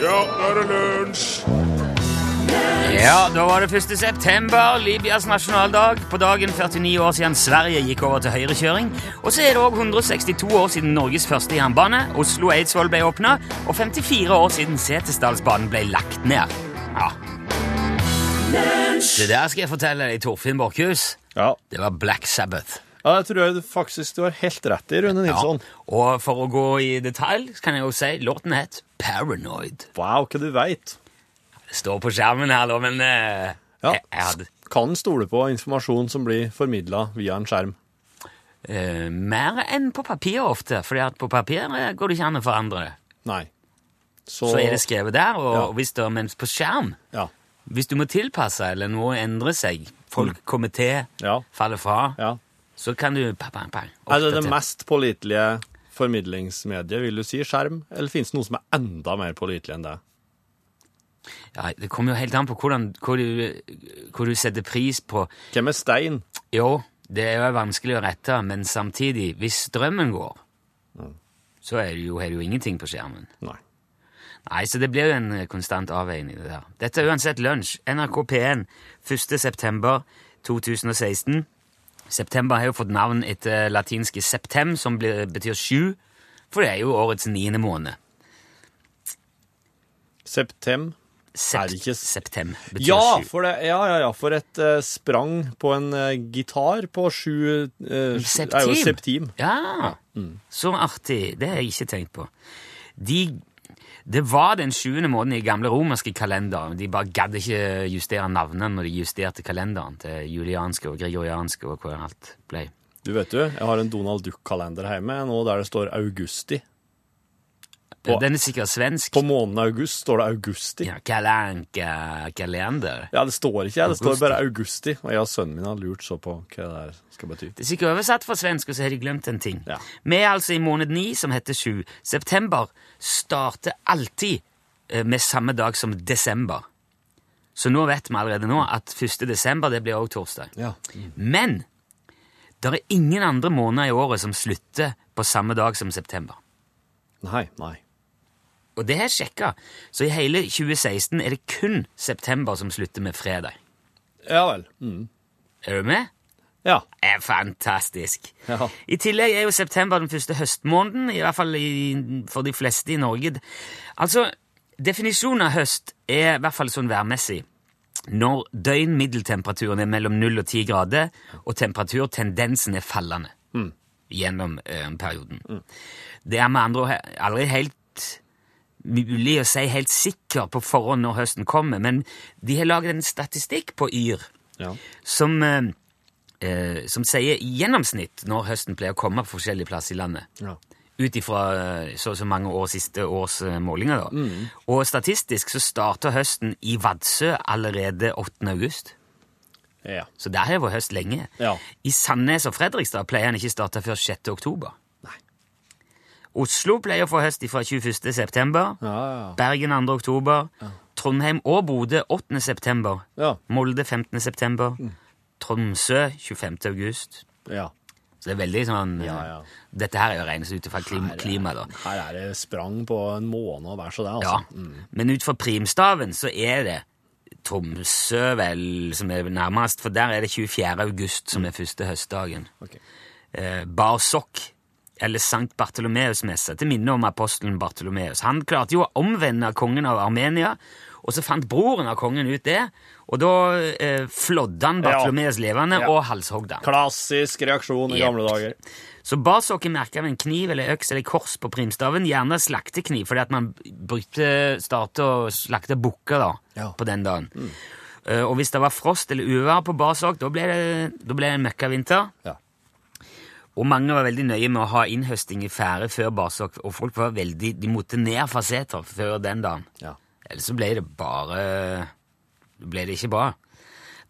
Ja, nå er det lunsj! Ja, da var det 1. september, Libyas nasjonaldag. På dagen 49 år siden Sverige gikk over til høyrekjøring. Og så er det òg 162 år siden Norges første jernbane, Oslo-Eidsvoll, ble åpna, og 54 år siden Setesdalsbanen ble lagt ned. Det der skal jeg fortelle deg, Torfinn Borchhus. Ja. Det var Black Sabbath. ja, det tror jeg faktisk du har helt rett i, Rune Nilsson. Ja. Og for å gå i detalj, så kan jeg jo si låten het Paranoid. Wow, hva du veit. Det står på skjermen her, da, men uh, Ja. jeg, jeg hadde Kan stole på informasjon som blir formidla via en skjerm. Uh, mer enn på papir ofte, for på papir går det ikke an å forandre det. Nei. Så, Så er det skrevet der, og Ja. hvis det, mens på skjerm Ja. Hvis du må tilpasse eller noe endrer seg, folk kommer til, Ja. faller fra, ja. så kan du pa, pa, pa, Er det mest pålitelige formidlingsmediet, vil du si, skjerm? Eller finnes det noe som er enda mer pålitelig enn det? Ja, det kommer jo helt an på hvordan, hvor, du, hvor du setter pris på Hvem er stein? Jo, det er jo vanskelig å rette, men samtidig, hvis strømmen går, så har du jo ingenting på skjermen. Nei. Nei, så det blir jo en eh, konstant avveining, det der. Dette er uansett lunsj. NRK P1, 1. september 2016. September har jo fått navn etter latinske septem, som betyr sju, for det er jo årets niende måned. Septem? Sept, Er ikke Septem betyr Ja, sju. for, det, ja, ja, ja, for et uh, sprang på en uh, gitar på sju uh, Septim. er jo septim. Ja, så artig. Det har jeg ikke tenkt på. De, det var den sjuende måneden i gamle romerske kalender. De bare gadd ikke justere navnene når de justerte kalenderen til julianske og gregorianske og hva alt ble. Du vet du, jeg har en Donald Duck-kalender hjemme nå der det står Augusti. På- Den er sikkert svensk. På måneden august står det Augusti. Ja, Kalanka kalender. Ja, det står ikke, det står bare Augusti. Og jeg og sønnen min har lurt så på hva det der skal bety. Det er sikkert oversatt fra svensk, og så har de glemt en ting. Ja. Vi er altså i måned ni, som heter sju. September starter alltid eh, med samme dag som desember. Så nå vet vi allerede nå at 1. desember det blir også torsdag. Ja. Men det er ingen andre måneder i året som slutter på samme dag som september. Nei, nei. Og det har jeg sjekka. Så i hele 2016 er det kun september som slutter med fredag. Ja vel. Mm. Er du med? Ja. Det er fantastisk. Ja. I tillegg er jo september den første høstmåneden, i hvert fall i, for de fleste i Norge. Altså, definisjonen av høst er i hvert fall sånn værmessig når døgnmiddeltemperaturen er mellom 0 og 10 grader, og temperaturtendensen er fallende gjennom ø, perioden. Det er med andre ord aldri helt mulig å si helt sikker på forhånd når høsten kommer, men de har laget en statistikk på Yr ja. som, eh, eh, som sier i gjennomsnitt når høsten pleier å komme på forskjellige plasser i landet. Ja. Ut ifra eh, så og så mange år siste års eh, målinger. da. Og statistisk så starter høsten i Vadsø allerede 8. august. ja. Så der har det vært høst lenge. Ja. I Sandnes og Fredrikstad pleier den ikke starte før 6. oktober. Oslo pleier å få høst fra 21. september. Ja, ja. Bergen 2. oktober. Trondheim og Bodø 8. september. Ja. Molde 15. september. Tromsø 25. august. ja. Så det er veldig sånn Ja, ja. Dette her er jo regnes ut fra klima, klima, da. Her er det sprang på en måned og vær så det, Ja. altså. Men ut fra primstaven så er det Tromsø vel som er nærmest, for der er det 24. august som er første høstdagen. Okay. Eh, Bar Sokk, eller Sankt Bartolomeus-messe, til minne om apostelen Bartolomeus. Han klarte jo å omvende kongen av Armenia, og så fant broren av kongen ut det, og da eh, flådde han Bartolomeus levende Ja. og halshogde han. Klassisk reaksjon i yep. gamle dager. Så barsokk er merka med en kniv eller øks eller kors på primstaven, gjerne slaktekniv, fordi at man brukte starte å slakte bukker da, Ja. på den dagen. Eh, og hvis det var frost eller uvær på Basok, da ble det, da ble det en møkkavinter. Ja. Og mange var veldig nøye med å ha innhøsting i fære før barsokk, og folk var veldig, de måtte ned faseter før den dagen. Ja. Ellers så ble det bare ble det ikke bra.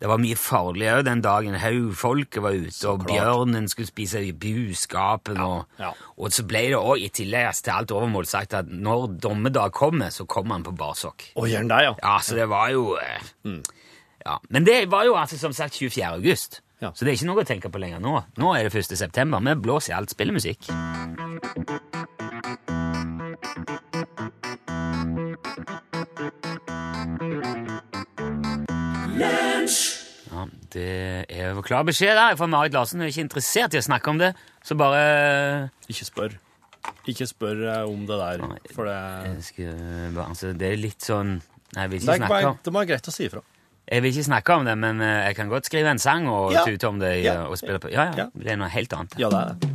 Det var mye farlig òg den dagen. Haugfolket var ute, og bjørnen skulle spise i buskapen. Og, ja. og så ble det òg, i tillegg til alt overmål, sagt at når dommedag kommer, så kommer han på barsokk. Og gjør han det, ja. Ja, så det var jo eh, Ja. Men det var jo altså som sagt 24. august. Ja. Så det er ikke noe å tenke på lenger nå. Nå er det 1. september. Vi blåser i alt, spillemusikk. Ja, det er jo klar beskjed der fra Marit Larsen. Hun er ikke interessert i å snakke om det, så bare Ikke spør. Ikke spør eh, om det der, for det jeg skal, altså, Det er litt sånn Nei, jeg vil Det ikke er snakke om det må være greit å si ifra. Jeg vil ikke snakke om det, men eh, jeg kan godt skrive en sang og Ja. tute om det i- Ja. og spille på. Ja, ja, Ja. Det er noe helt annet. Ja, det er det.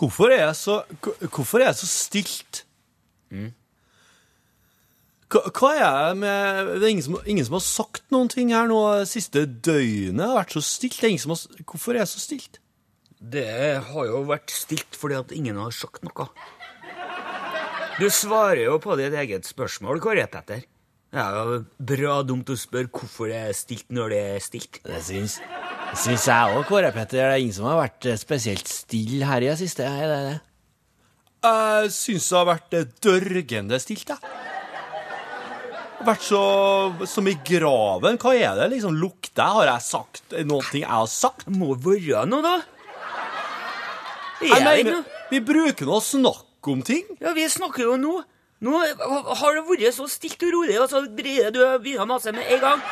Hvorfor er jeg så, hvorfor er jeg så stilt? Hva, hva er jeg med Det er ingen som, ingen som har sagt noen ting her nå det siste døgnet. Det har vært så stilt. Er ingen som har, hvorfor er jeg så stilt? Det har jo vært stilt fordi at ingen har sagt noe. Du svarer jo på ditt eget spørsmål, Kåre Petter. Det er jo bra dumt å spørre hvorfor det er stilt når det er stilt. Det syns, det syns jeg òg, Kåre Petter. Det er ingen som har vært eh, spesielt stille her i det siste. Er det det? Jeg syns det har vært eh, dørgende stilt, jeg. Vært så som i graven. Hva er det liksom lukter? jeg? Har jeg sagt noe jeg har sagt? Må være noe, da. Jeg Er det ikke noe? vi bruker nå å snakke om ting. Ja, vi snakker jo nå. Nå har det vært så stilt og rolig, og så blir du begynner masse med en gang.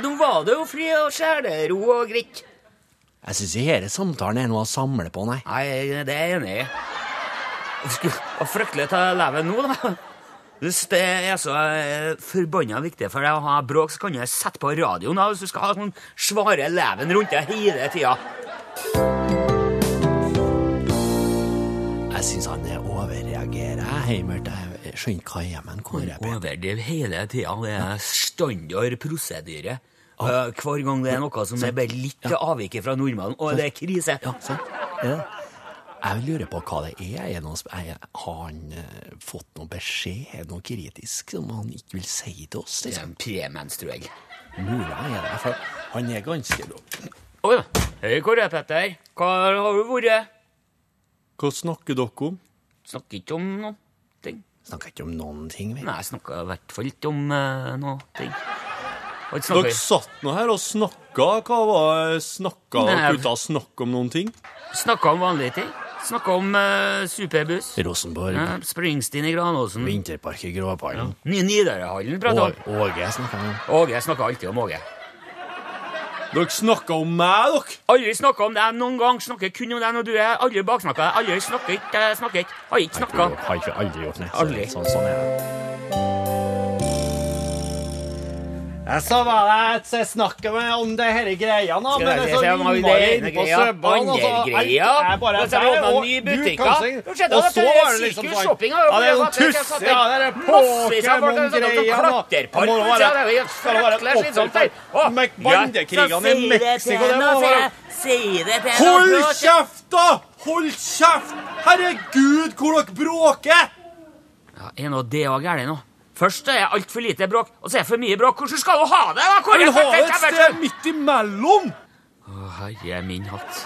Nå var det jo fri og sjelero og greit. Jeg syns ikke denne samtalen er noe å samle på, nei. Nei, det er jeg enig i. Skulle fryktelig ta leven nå, da. Hvis det er så eh, forbanna viktig for deg å ha bråk, så kan jeg sette på radioen da, hvis du skal ha sånn svare leven rundt deg hele tida. Jeg syns han er overreagerer. Heimert, skjønner hva jeg er med en Petter. Overdriv hele tida. Det er standard prosedyre. Ah. hver gang det er noe som er bare litt avviket fra normalen, og det er krise. Ja, sant. Ja. Jeg lurer på hva det er. er, det noe, er har han eh, fått noe beskjed, er det noe kritisk som han ikke vil si til oss? Det er Liksom? en premenstruell. Mulig er det, for han er ganske bra. Oi, hei, Kåre Petter. Hva har du vært? Hva snakker dere om? Snakker ikke om noe Snakker ikke om noen ting, vi. Nei, jeg snakka i hvert fall ikke om uh, noe ting. Dere satt nå her og snakka. Hva var Snakka dere uten å snakke om noen ting? Snakka om vanlige ting. Snakka om uh, superbuss. Rosenborg, Ja, Springsteen i Granåsen. vinterpark i Gråpallen. Ny Nidarøhallen prata om. Åge snakka om. Åge snakka alltid om Åge. Dere snakka om meg, dere! Aldri snakka om deg noen gang. Snakker kun om deg når du er aldri baksnakka. Aldri snakker ikke. Snakker ikke. Har ikke snakka. Har ikke aldri gjort det. Aldri. Sånn, sånn er det. Jeg så var det et med om det her greia, da, men det er så innmari det inne på Søbbanen, andre altså. greia. Jeg- jeg bare- Og så var det liksom sånn Ja, det er noen jo er satt- det er tuss, ja, det er er Pokémon-greier klatrepark, Det må ja, være- det skal det være. Å, Med ja, bandekrigene i det Mexico, det må være-. Hold kjeft, da! Hold kjeft! Herregud, hvor dere bråker! Ja, er nå det òg galt nå? Først er det altfor lite bråk, og så er det for mye bråk. Hvordan skal du ha det, da? Kåre Jeg vil ha et sted midt imellom! Å, herre min hatt.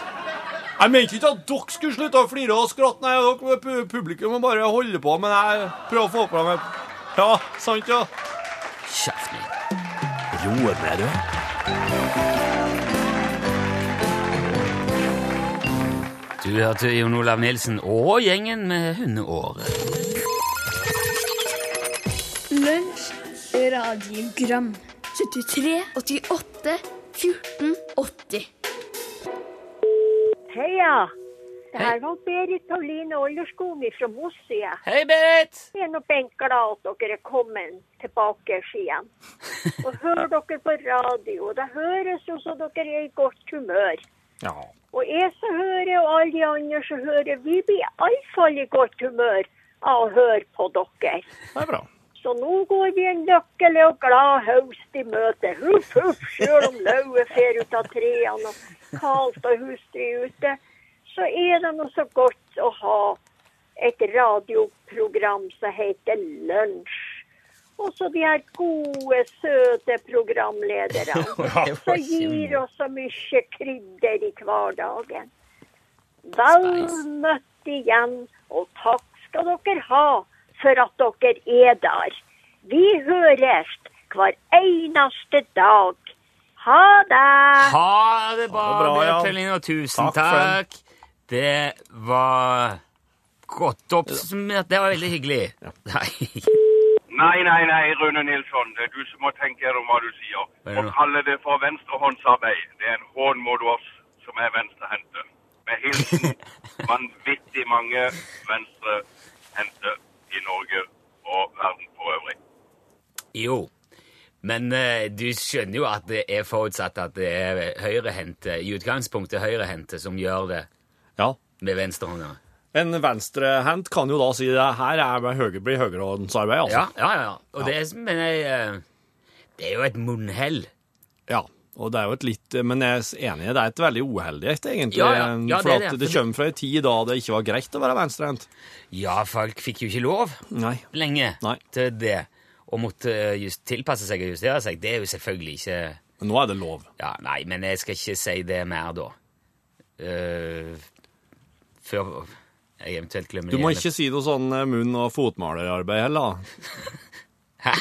Jeg mente ikke at dere skulle slutte å flire og skratte. Nei, dere pu- publikum må bare holde på, men jeg prøver å få på dem Ja, sant, ja. Kjeft ned. Roer ned, du. Du hørte Jon Olav Nilsen og gjengen med hundeår. Lunsj, radiogram 73, 88, 14, 80 Heia! Det her var Berit Pauline Olderskog fra Mossia. Hei, Berit! Jeg er nå bent glad at dere er kommet tilbake igjen. Og hører dere på radio. Det høres jo som dere er i godt humør. Ja. Og jeg som hører, og alle de andre som hører, vi blir iallfall i godt humør av å høre på dere. Det er bra. Så nå går vi en lykkelig og glad høst i møte. Huff, huff, sjøl om lauvet fer ut av trærne og kaldt og hustrig ute, så er det noe så godt å ha et radioprogram som heter Lunsj. Og så de her gode, søte programlederne som gir oss så mye krydder i hverdagen. Vel møtt igjen, og takk skal dere ha for at dere er der. Vi høres hver eneste dag. Ha det! Ha det bra, Ha det bra, ja. Tusen Takk takk. Det var godt oppsummert. Det var veldig hyggelig. Nei. Nei, nei, nei, Rune Nilsson. Det er du som må tenke deg om hva du sier. Er Å kalle det for venstrehåndsarbeid, det er en hån mot oss som er venstrehendte. Med hilsen vanvittig mange venstrehendte i Norge og verden for øvrig. Jo, men eh, du skjønner jo at det er forutsatt at det er høyrehendte, i utgangspunktet høyrehendte, som gjør det Ja. med venstrehånda. En venstrehendt kan jo da si det her er med høyre, blir høyrehåndsarbeid, altså. Ja, ja, ja. Og det, er- men jeg, eh, det er jo et munnhell. Ja, og det er jo et litt Men jeg er enig, det er et veldig uheldig et, egentlig. Ja, ja. Ja, for det at det. det kommer fra en tid da det ikke var greit å være venstrehendt. Ja, folk fikk jo ikke lov Nei. lenge Nei. til det. Og måtte eh, just tilpasse seg og justere seg. Det er jo selvfølgelig ikke Men nå er det lov. Ja, nei, men jeg skal ikke si det mer da. Uh, før jeg eventuelt glemmer Du må det ikke si noe sånn eh, munn- og fotmalerarbeid heller. Hæ?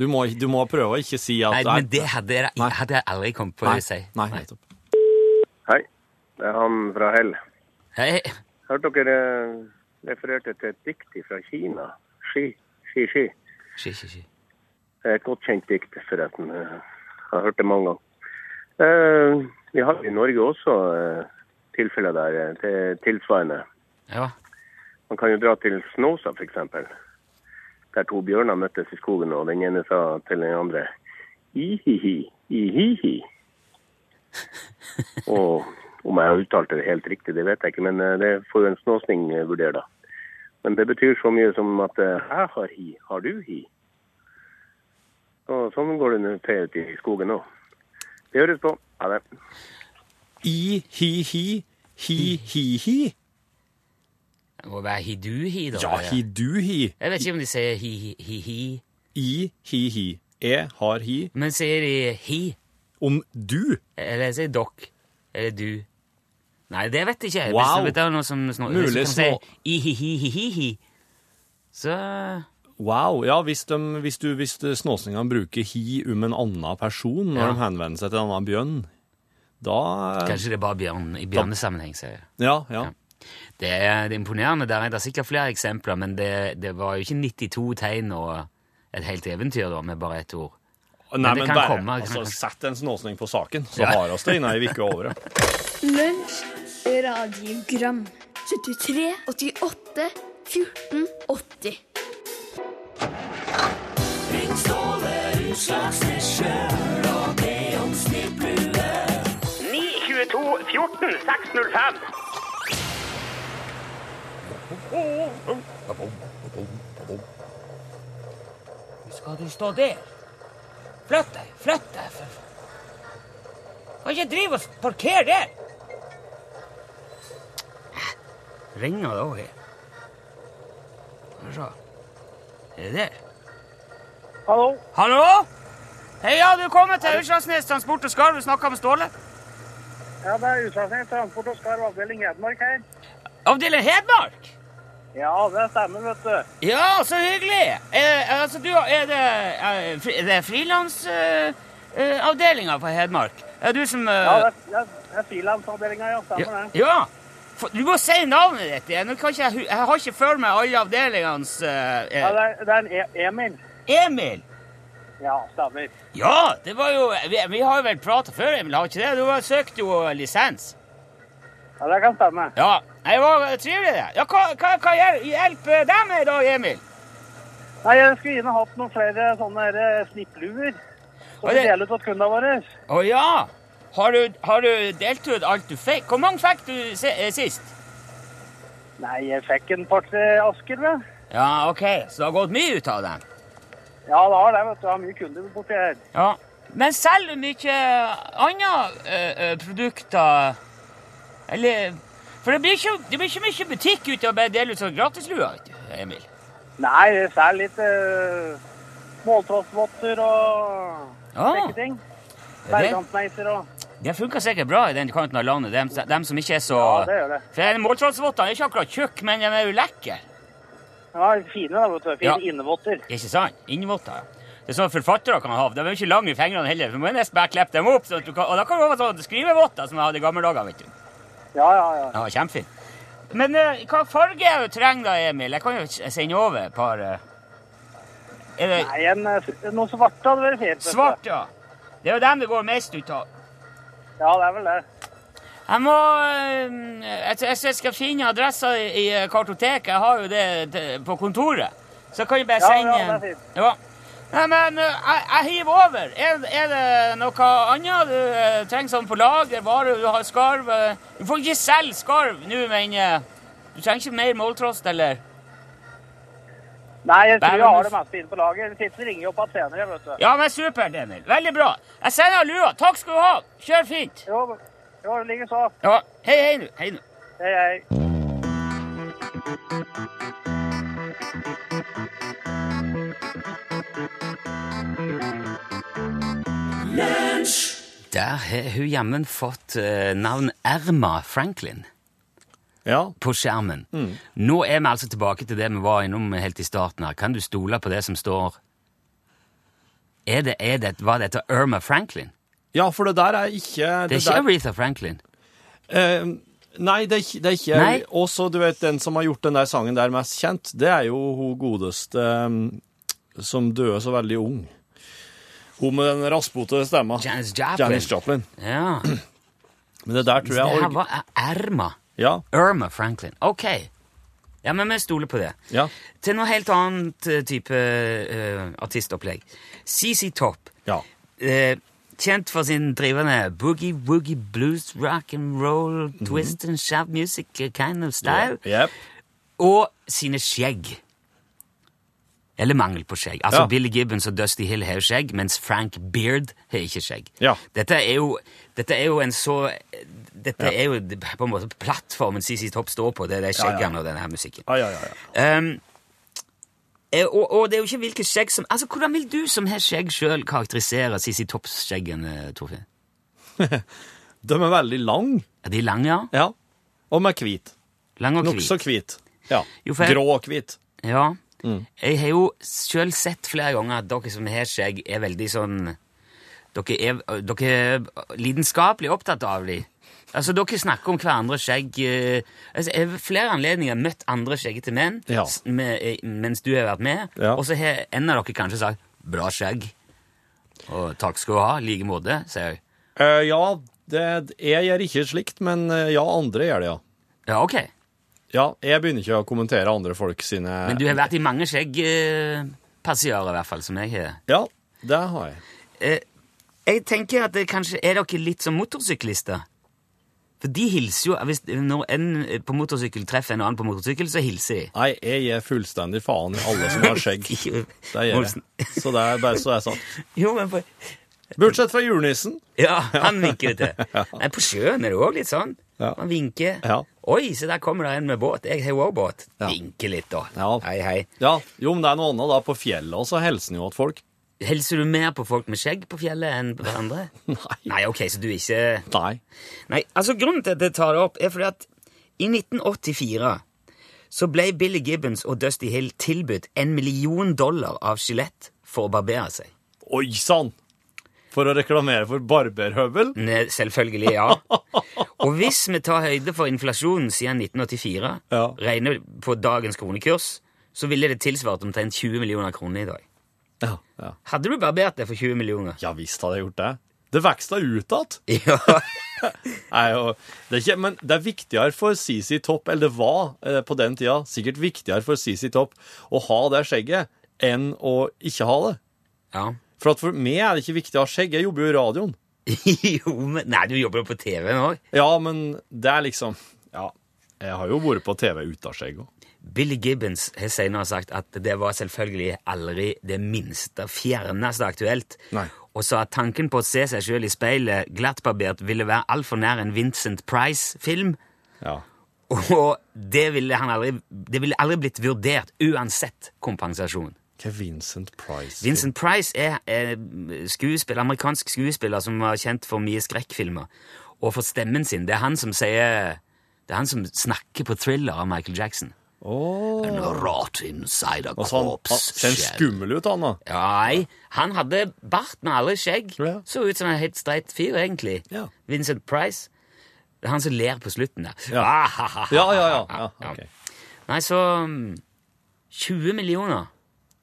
Du må, du må prøve å ikke si at Nei, men det hadde jeg, Nei. hadde jeg aldri kommet på å si. nei, nei. Hei, det er han fra Hell. Hei. Hørte dere eh, refererte til et dikt fra Kina? Ski, ski, ski. Ski, ski, ski. Det er Et godt kjent dikt, forresten. Jeg har hørt det mange ganger. Eh, Vi har i Norge også eh, tilfeller der eh, til tilsvarende. Ja. Man kan jo dra til Snåsa, for eksempel. Der to bjørner møttes i skogen, og den ene sa til den andre i-hi-hi, i-hi-hi. Og om jeg har uttalt det helt riktig, det vet jeg ikke, men eh, det får jo en snåsning eh, vurdere da. Men det betyr så mye som at eh, jeg har hi, har du hi? Og sånn går det nå til ute i skogen nå. Det høres på. Ha det. I-hi-hi, hi-hi-hi. Det må være hiduhi, da. Ja, hi-du-hi. Jeg vet ikke om de sier hi-hi-hi. I-hi-hi. Jeg har hi. Men sier de hi? Om du. Eller sier dokk? Eller du? Nei, det vet jeg ikke. Wow. Hvis det er noe som snor, Mulig hvis du kan si i-hi-hi-hi-hi, så Wow. Ja, hvis, de, hvis, du, hvis det- snåsningene bruker hi om en annen person når Ja. de henvender seg til en annen bjørn, da Kanskje det er bare bjørn, i bjørnesammenheng, sier jeg. Ja, ja. Det er, det er imponerende. Der er det sikkert flere eksempler, men det, det var jo ikke 92 tegn og et helt eventyr da, med bare ett ord. Nei, det men kan bare komme, det kan- altså, sett en snåsning på saken, så Ja. har vi det i ei uke over. Lunsj, radiogram 73, 88, 14, 80 Skal du stå der? Flytt deg, flytt deg. For... Kan ikke drive og parkere der. Ringer det òg her? Skal. Er det der? Hallo? Hallo? Hei, ja, du kommer til Utslagsnes Transport og Skarv. Du snakka med Ståle. Ja, det er Utslagsnes Transport og Skarv avdeling Hedmark her. Avdeling Hedmark? Ja, det stemmer, vet du. Ja, så hyggelig. Eh, altså, du, er det, eh, fri- det frilansavdelinga eh, på Hedmark? Er du som eh, Ja, det er, det er- er frilansavdelinga, ja. Stemmer det. ja. Du må si navnet ditt igjen. Jeg, jeg har ikke følt meg alle avdelingenes eh, Ja, eh, det er, det er en e Emil. Emil! Ja, stemmer. Ja, det var jo Vi, vi har jo vel prata før, Emil, har ikke det? Du har søkt jo lisens. Ja, det kan stemme. Ja, det var trivelig, det. Ja, hva, hva, hva hjel- hjelper deg med dag, Emil? Nei, jeg skulle gjerne hatt noen flere sånne eh, snippluer. Som vi det- deler ut til kundene våre. Å ja. Har du, har du delt ut alt du fikk? Hvor mange fikk du eh, sist? Nei, jeg fikk en par-tre asker, vel. Ja, ok, så det har gått mye ut av dem? Ja, det har det, vet du. Jeg har mye kunder borti her. Ja. Men selger du mye andre eh, eh, produkter Eller For det blir ikke, det blir ikke mye butikk ut av å bare dele ut sånn gratisluer, Emil. Nei, det er litt uh, måltrossvotter og Ja, slike ting. Bergantmeiser og det funker sikkert bra i den kanten av landet, dem, dem som ikke er så Ja, det gjør det. For måltrollsvottene er ikke akkurat tjukke, men de er jo lekre. Ja, fine, da, vet du. Fine Ja. innevotter. Ikke sant? Innvotter, ja. Det er sånn forfattere kan ha. De er jo ikke lange i fingrene heller. Du må nesten bare klippe dem opp. Sånn kan, og da kan du ha sånn skrivevotter som jeg hadde i gamle dager. vet du. Ja, ja, ja. Ja, Kjempefint. Men uh, hva farge er det du trenger da, Emil? Jeg kan jo sende over et par uh, Er det Nei, en, eh, noe svart hadde vært fint. svart, ja? Det er jo dem det går mest ut av. Ja, det er vel det. Jeg må Jeg, jeg, skal finne adressa i, kartoteket. Jeg har jo det på kontoret. Så kan jeg bare Ja, sende ja, det er fint. Ja. Nei, men jeg, jeg hiver over. Er, er det noe annet du trenger sånn på lager? Varer du har skarv? Du får ikke selge skarv nå, men du trenger ikke mer måltrost, eller? Nei, jeg tror jeg har det meste inne på lager. Siste ringer opp på senere, vet du. Ja, men supert, Emil. Veldig bra. Jeg sender lua. Takk skal du ha. Kjør fint. Jo, jo det ligger så. Ja. Hei, hei nå. Hei nå. Hei, hei. Der har hun jammen fått uh, navn Erma Franklin. Ja. på skjermen. Nå er vi altså tilbake til det vi var innom helt i starten her. Kan du stole på det som står er det, er det, Var dette Erma Franklin? ja, for det der er ikke Det er ikke Aretha Franklin. Uh, Nei, det er ikke, det er ikke. Også, du vet, den som har gjort den der sangen der mest kjent, det er jo hun godeste um, som døde så veldig ung. Hun med den raspete stemma. Janis Joplin. Janis Joplin. Ja. Men det der tror jeg Det her var Erma. Ja. Irma Franklin. Ok. Ja, men vi stoler på det. Ja. Til noe helt annet eh, type uh, artistopplegg. CC Topp. Ja. Uh, kjent for sin drivende boogie-woogie blues, rock and roll, twist and shout music kind of style. Jep. Og sine skjegg. Eller mangel på skjegg. Altså Ja. Billy Gibbons og Dusty Hill har skjegg, mens Frank Beard har ikke skjegg. Ja. Dette, er jo, dette er jo en så Dette er jo på en måte plattformen CC Topp står på, det er de skjeggene og denne her musikken. Ja, ja, ja. ja. Um, eh, og, og det er jo ikke hvilket skjegg som Altså, Hvordan vil du som har skjegg sjøl karakterisere CC Topps-skjeggene, Torfinn? De er veldig lang. Er de lange, ja? Ja. Og med hvit. Lang og Nokså hvit? Ja. Jo, jeg- Grå og hvit. Ja. Mm. Jeg har jo sjøl sett flere ganger at dere som har skjegg, er veldig sånn Dere er, dere er lidenskapelig opptatt av dem. Altså, dere snakker om hverandres skjegg eh, altså, Jeg har flere anledninger møtt andre skjeggete menn Ja. med, eh, mens du har vært med, Ja. og så har en av dere kanskje sagt 'bra skjegg'. Og 'takk skal du ha', i like måte, sier jeg. Uh, ja, det, jeg gjør ikke slikt, men ja, andre gjør det, ja. Ja, ok. Ja, jeg begynner ikke å kommentere andre folk sine Men du har vært i mange skjeggpassiarer, i hvert fall, som jeg har. Ja, det har jeg. Eh, jeg tenker at det kanskje er dere litt som motorsyklister. For de hilser jo hvis, Når en på motorsykkel treffer en annen på motorsykkel, så hilser de. Nei, jeg gir fullstendig faen i alle som har skjegg. Det gjør jeg. Så det er bare så det er sagt. Jo, men på, Bortsett fra julenissen. Ja, han vinker det til. Nei, på sjøen er det òg litt sånn. Man vinker. Ja. Oi, se der kommer det en med båt. Jeg har òg båt. Vinker litt, da. Ja. Hei, hei. Ja, jo, men det er noe annet da. På fjellet også hilser jo til folk. Hilser du mer på folk med skjegg på fjellet enn på hverandre? Nei. Nei, ok, så du ikke Nei. Nei, altså Grunnen til at jeg tar det opp, er fordi at i 1984 så ble Billy Gibbons og Dusty Hill tilbudt en million dollar av Skjelett for å barbere seg. Oi sann! For å reklamere for barberhøvel? Ne, selvfølgelig, ja. Og hvis vi tar høyde for inflasjonen siden 1984, Ja. regner på dagens kronekurs, så ville det tilsvart omtrent 20 millioner kroner i dag. Ja. ja. Hadde du barbert det for 20 millioner? Ja visst hadde jeg gjort det. Det vokste ut igjen. Ja. Nei, og det ikke, men det er viktigere for CC Topp, eller det var eh, på den tida, sikkert viktigere for CC Topp å ha det skjegget enn å ikke ha det. ja. For for meg er det ikke viktig å ha skjegg. Jeg jobber jo i radioen. jo, men Nei, du jobber jo på TV nå. Ja, men det er liksom Ja, jeg har jo vært på TV uten skjegg òg. Billy Gibbons har senere sagt at det var selvfølgelig aldri det minste fjerneste aktuelt, Nei. og sa at tanken på å se seg sjøl i speilet glattbarbert ville være altfor nær en Vincent Price-film, Ja. Og det ville, han aldri, det ville aldri blitt vurdert uansett kompensasjon. Hva er Vincent Price? Vincent Price er, er skuespiller, amerikansk skuespiller som var kjent for mye skrekkfilmer. Og for stemmen sin. Det er han som sier Det er han som snakker på thriller av Michael Jackson. Oh. And rot inside a altså, corpse ser skummel ut, han da. Nei, han hadde bart, men aldri skjegg. Ja. Så ut som en helt streit fyr, egentlig. Ja. Vincent Price. Det er han som ler på slutten der. Ja. Ah, ha, ha, ha, Ja, ja, ja. ha. Nei, så mm, 20 millioner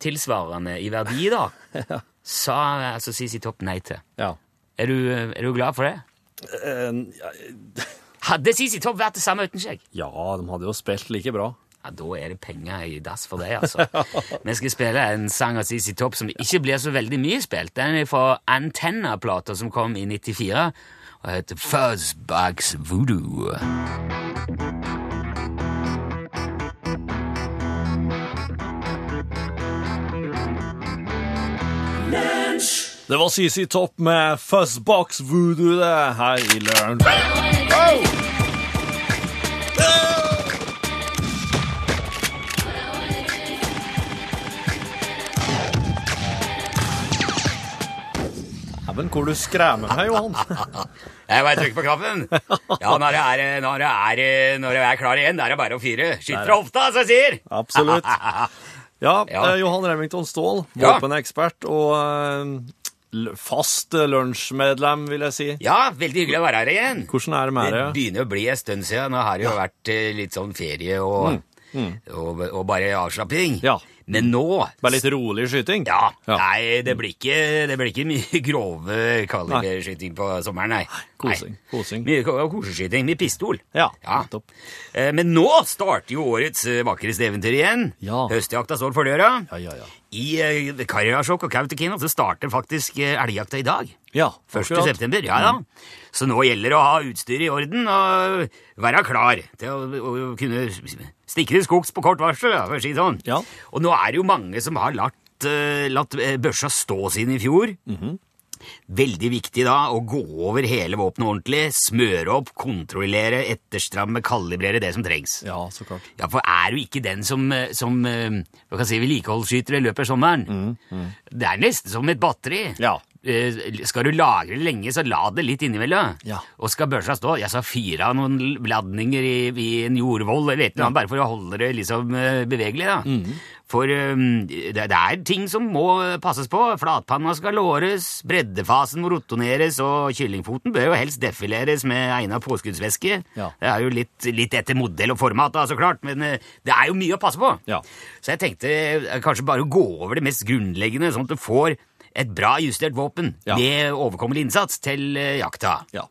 tilsvarende i verdi, da, sa altså CC Topp nei til. Ja. Er du, er du glad for det? Uh, ja, Hadde CC Topp vært det samme uten skjegg? ja, de hadde jo spilt like bra. Ja, Da er det penger i dass for deg, altså. Vi skal spille en sang av CC Topp som ikke blir så veldig mye spilt. Den er fra Antenna-plata som kom i 94, og heter Fuzzbugs Voodoo. Det var CC Topp med Fuzzbox Voodoo det her i Løren. Dæven, hvor du skremmer meg, Johan. Jeg bare trykker på knappen. Ja, når jeg, er, når jeg er, når jeg er klar igjen, da er det bare å fyre. Skyt fra hofta, som jeg sier! Absolutt. Ja, Ja. eh, Johan Remington Ståhl, våpenekspert og eh, fast eh, lunsjmedlem, vil jeg si. Ja, veldig hyggelig å være her igjen. Hvordan er det med Det det? begynner å bli en stund siden. Nå har det jo vært eh, litt sånn ferie og, og, og bare avslapping. Ja. Men nå Bare litt rolig skyting? Ja. Ja. Nei, det blir ikke, det blir ikke mye grove kaliberskyting på sommeren, nei. Kosing, Nei. kosing. Mye koseskyting med pistol. Ja, Ja. Topp. Eh, Men nå starter jo årets eh, vakreste eventyr igjen. Ja. Høstjakta står for døra. Ja, ja, ja. I uh, Karasjok og Kautokeino så starter faktisk eh, elgjakta i dag. Ja, 1. akkurat. september, ja da. Så nå gjelder det å ha utstyr i orden og være klar til å, å kunne stikke til skogs på kort varsel, Ja, for å si sånn. Ja. Og nå er det jo mange som har latt, uh, latt eh, børsa stå siden i fjor. Mhm. Veldig viktig da å gå over hele våpenet ordentlig, smøre opp, kontrollere, etterstramme, kalibrere det som trengs. Ja, så klart. Ja, for er du ikke den som, eh, som eh, hva kan si, vedlikeholdsskyter i løpet av sommeren? Det er nesten som et batteri. Mm, Ja. Eh, Skal du lagre det lenge, så la det litt innimellom. Ja. Og skal børsa stå, ja, så fyr av noen ladninger i, i en jordvoll eller et eller annet, bare for å holde det liksom eh, bevegelig. da. Mm. For um, det, det er ting som må passes på. Flatpanna skal låres, breddefasen må rotoneres, og kyllingfoten bør jo helst defileres med egna påskuddsvæske. Ja. Det er jo litt, litt etter modell og format, da, så klart, men eh, det er jo mye å passe på. Ja. Så jeg tenkte eh, kanskje bare å gå over det mest grunnleggende, sånn at du får et bra justert våpen Ja. med overkommelig innsats til eh, jakta. Ja.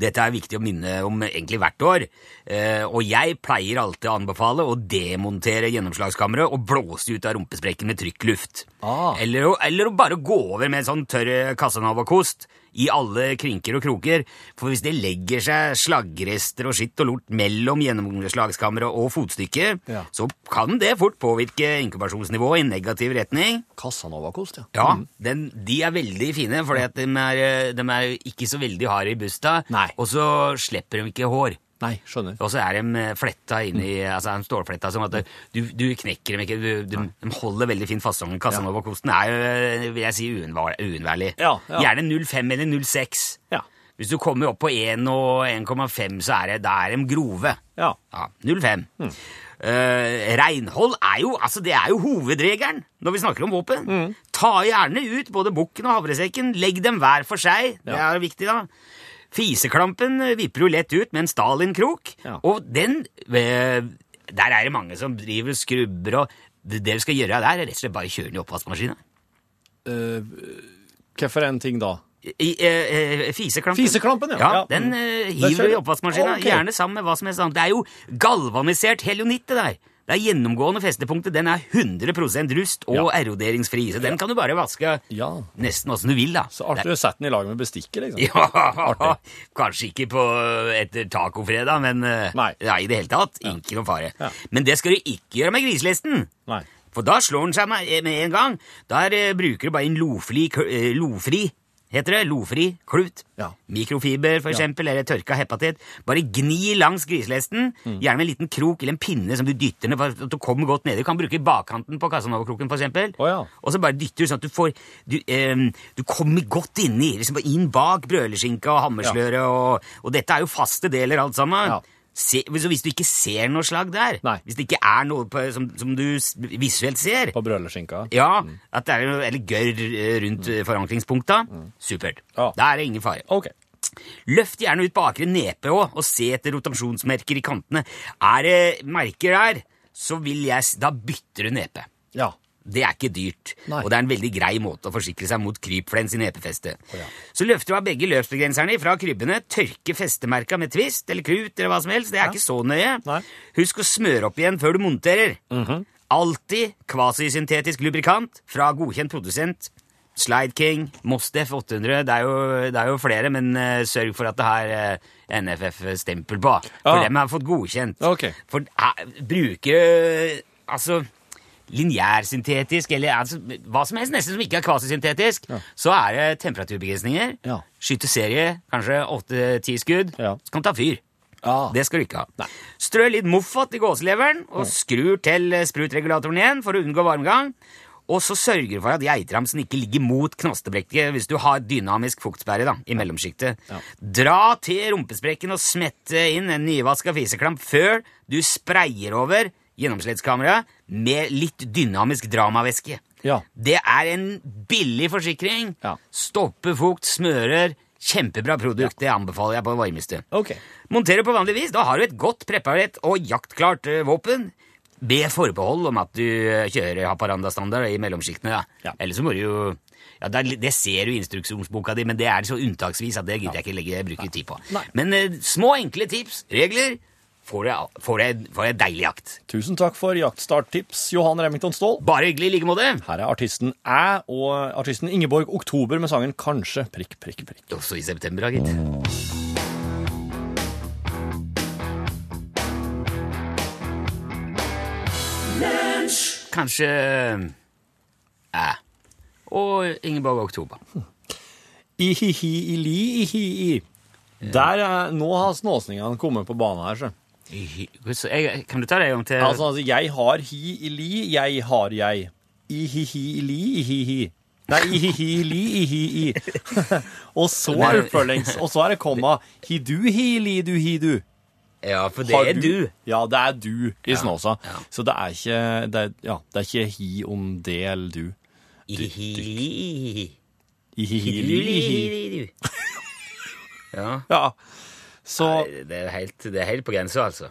Dette er viktig å minne om egentlig hvert år, eh, og jeg pleier alltid å anbefale å demontere gjennomslagskammeret og blåse ut av rumpesprekken med trykkluft. Ah. Eller, eller å bare gå over med en sånn tørr Casanova-kost i alle krinker og kroker, for hvis det legger seg slaggrester og skitt og lort mellom gjennomslagskammeret og fotstykket, Ja. så kan det fort påvirke inkubasjonsnivået i negativ retning. Casanova-kost, ja. Ja, den, de er veldig fine, for de, de er ikke så veldig harde i busta, Nei. og så slipper de ikke hår. Nei, skjønner. Og så er de fletta inni, altså de stålfletta som at du, du knekker dem ikke, du, de, de holder veldig fint faststående. Casanova-kosten er jo, vil jeg si, uunnvær- uunnværlig. Ja, ja. Gjerne 0,5 eller 0,6. Ja. Hvis du kommer opp på 1 og 1,5, så er det, da er de grove. Ja. Ja, 0,5. Uh, Reinhold er jo, altså det er jo hovedregelen når vi snakker om våpen. Ta gjerne ut både bukken og havresekken. Legg dem hver for seg. Det er viktig, da. Fiseklampen vipper jo lett ut med en Stalin-krok, Ja. og den eh, Der er det mange som driver og skrubber, og det vi skal gjøre der, er rett og slett bare kjøre den i oppvaskmaskina. Hvorfor en ting da? I, eh, eh, fiseklampen. Fiseklampen, ja. ja. Den uh, hiver du i oppvaskmaskina, Ok. gjerne sammen med hva som helst annet. Det er jo galvanisert helionitt, det der. Det er gjennomgående festepunktet. Den er 100 rust og Ja. eroderingsfri, så den kan du bare vaske Ja. nesten åssen du vil, da. Så artig å sette den i lag med bestikket, liksom. Ja, kanskje ikke på etter tacofredag, men nei. Nei. i det hele tatt. Ikke noen fare. Ja. Men det skal du ikke gjøre med griselesten. Nei. For da slår den seg med, med en gang. Der eh, bruker du bare en lofri, eh, lofri heter det. Lofri klut. Ja. Mikrofiber, for eksempel, eller tørka hepatitt. Bare gni langs griselesten, Mm. gjerne med en liten krok eller en pinne som du dytter ned, for at du kommer godt ned. Du kan bruke bakkanten på Casanova-kroken, for eksempel. Å, ja. Og så bare dytter du sånn at du får Du, eh, du kommer godt inni, liksom inn bak brøleskinka og hammersløret, og, og dette er jo faste deler alt sammen. Se, så hvis du ikke ser noe slag der, Nei. hvis det ikke er noe på, som, som du visuelt ser På brøleskinka. ja, at det er noe eller gørr eh, rundt mm. forankringspunkta. Supert. Ja. Da er det ingen fare. Ok. Løft gjerne ut bakre nepe òg, og se etter rotasjonsmerker i kantene. Er det merker der, så vil jeg Da bytter du nepe. Ja. Det er ikke dyrt, Nei. og det er en veldig grei måte å forsikre seg mot krypflens i nepefestet. Så løfter du av begge løpsbegrenserne fra krybbene, tørker festemerka med twist eller klut eller hva som helst. Det er ikke så nøye. Nei. Husk å smøre opp igjen før du monterer. Alltid kvasisyntetisk lubrikant fra godkjent produsent. Slide King, Mostef 800, det er jo, det er jo flere, men uh, sørg for at det har uh, NFF-stempel på. For ah. dem har fått godkjent. Okay. For uh, bruke eh, altså lineærsyntetisk, eller altså, hva som helst nesten som ikke er kvasisyntetisk, så er det temperaturbegrensninger. Ja. Skyteserie, kanskje 8-10 skudd. Ja. Så kan du ta fyr. Ja. Det skal du ikke ha. Nei. Strø litt moffat i gåseleveren, og skrur til eh, sprutregulatoren igjen for å unngå varmgang. Og så sørger du for at geitramsen ikke ligger mot knostebrekket hvis du har dynamisk fuktsperre da, i mellomsjiktet. Dra til rumpesprekken og smette inn en nyvaska fiseklamp før du sprayer over gjennomslettskameraet med litt dynamisk dramavæske. Ja. Det er en billig forsikring. Ja. Stopper fukt, smører. Kjempebra produkt. Det anbefaler jeg på varmeste. Okay. Monterer på vanlig vis. Da har du et godt preparert og jaktklart eh, våpen. Be forbehold om at du eh, kjører Haparanda-standard i mellomsjiktene. Ja. Ellers så må du jo ja, det, det ser du i instruksjonsboka di, men det er så unntaksvis at det gidder jeg ikke legge bruke tid på. Nei. Men eh, små, enkle tips, regler, får jeg, får jeg, får jeg deilig jakt. Tusen takk for jaktstarttips, Johan Remington Ståhl. Bare hyggelig i like måte. Her er artisten Æ og artisten Ingeborg Oktober med sangen Kanskje prikk, prikk, prikk. Også i september, da, gitt. Kanskje Æ. Og Ingeborg Oktober. I-hi-hi-i-li, i-hi-i. Der er, nå har snåsningene kommet på banen her, så. Kan du ta det en gang til? Altså, altså, jeg har hi-i-li, jeg har jeg. I-hi-hi-i-li, i-hi-hi. Nei, i-hi-hi-li, i-hi-i. og så er oppfølgings, og så er det komma. Hi-du, hi-li, du, hi-du. ja, for det Har er du. Ja, det er du i Snåsa. ja. Så det er ikke det er, ja, det er ikke hi om det eller du. I-hi-hi. I-hi-hi-li, i-hi. Du. Ja, Ja. Så det er helt, det er helt på grensa, altså.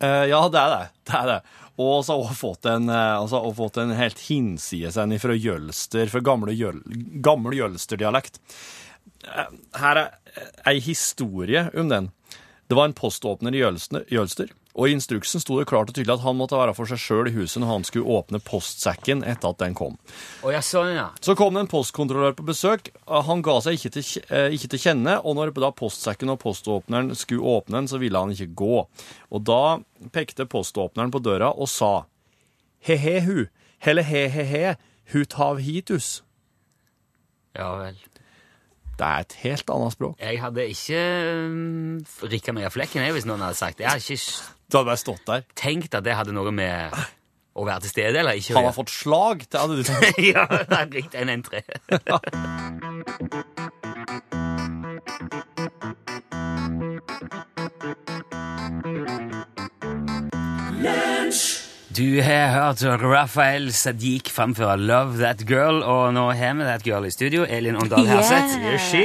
eh, Ja, det er det. Det er det. Og så har hun fått en, eh, altså, fått en helt hinsides en fra Jølster, fra gamle, Jøl, gammel Jølster-dialekt. Eh, Her er ei historie om den. Det var en poståpner i Jølster, Jølster, og i instruksen sto det klart og tydelig at han måtte være for seg sjøl i huset når han skulle åpne postsekken etter at den kom. Oh, ja, sånn, ja. Så kom det en postkontrollør på besøk. Han ga seg ikke til, eh, ikke til kjenne, og når da postsekken og poståpneren skulle åpne den, så ville han ikke gå. Og da pekte poståpneren på døra og sa he-he hu, helle he-he-he, hut hav hitus. Ja vel. Det er et helt annet språk. Jeg hadde ikke um, rikka meg av flekken jeg, hvis noen hadde sagt det. Jeg hadde ikke Du hadde bare stått der. tenkt at det hadde noe med å være til stede eller ikke Han har fått slag, det hadde du tenkt. ja, det er riktig. en entré. Du har hørt Raphael Sadiq framføre Love That Girl, og nå har vi That Girl i studio. Elin Ondal Herseth Yeah. she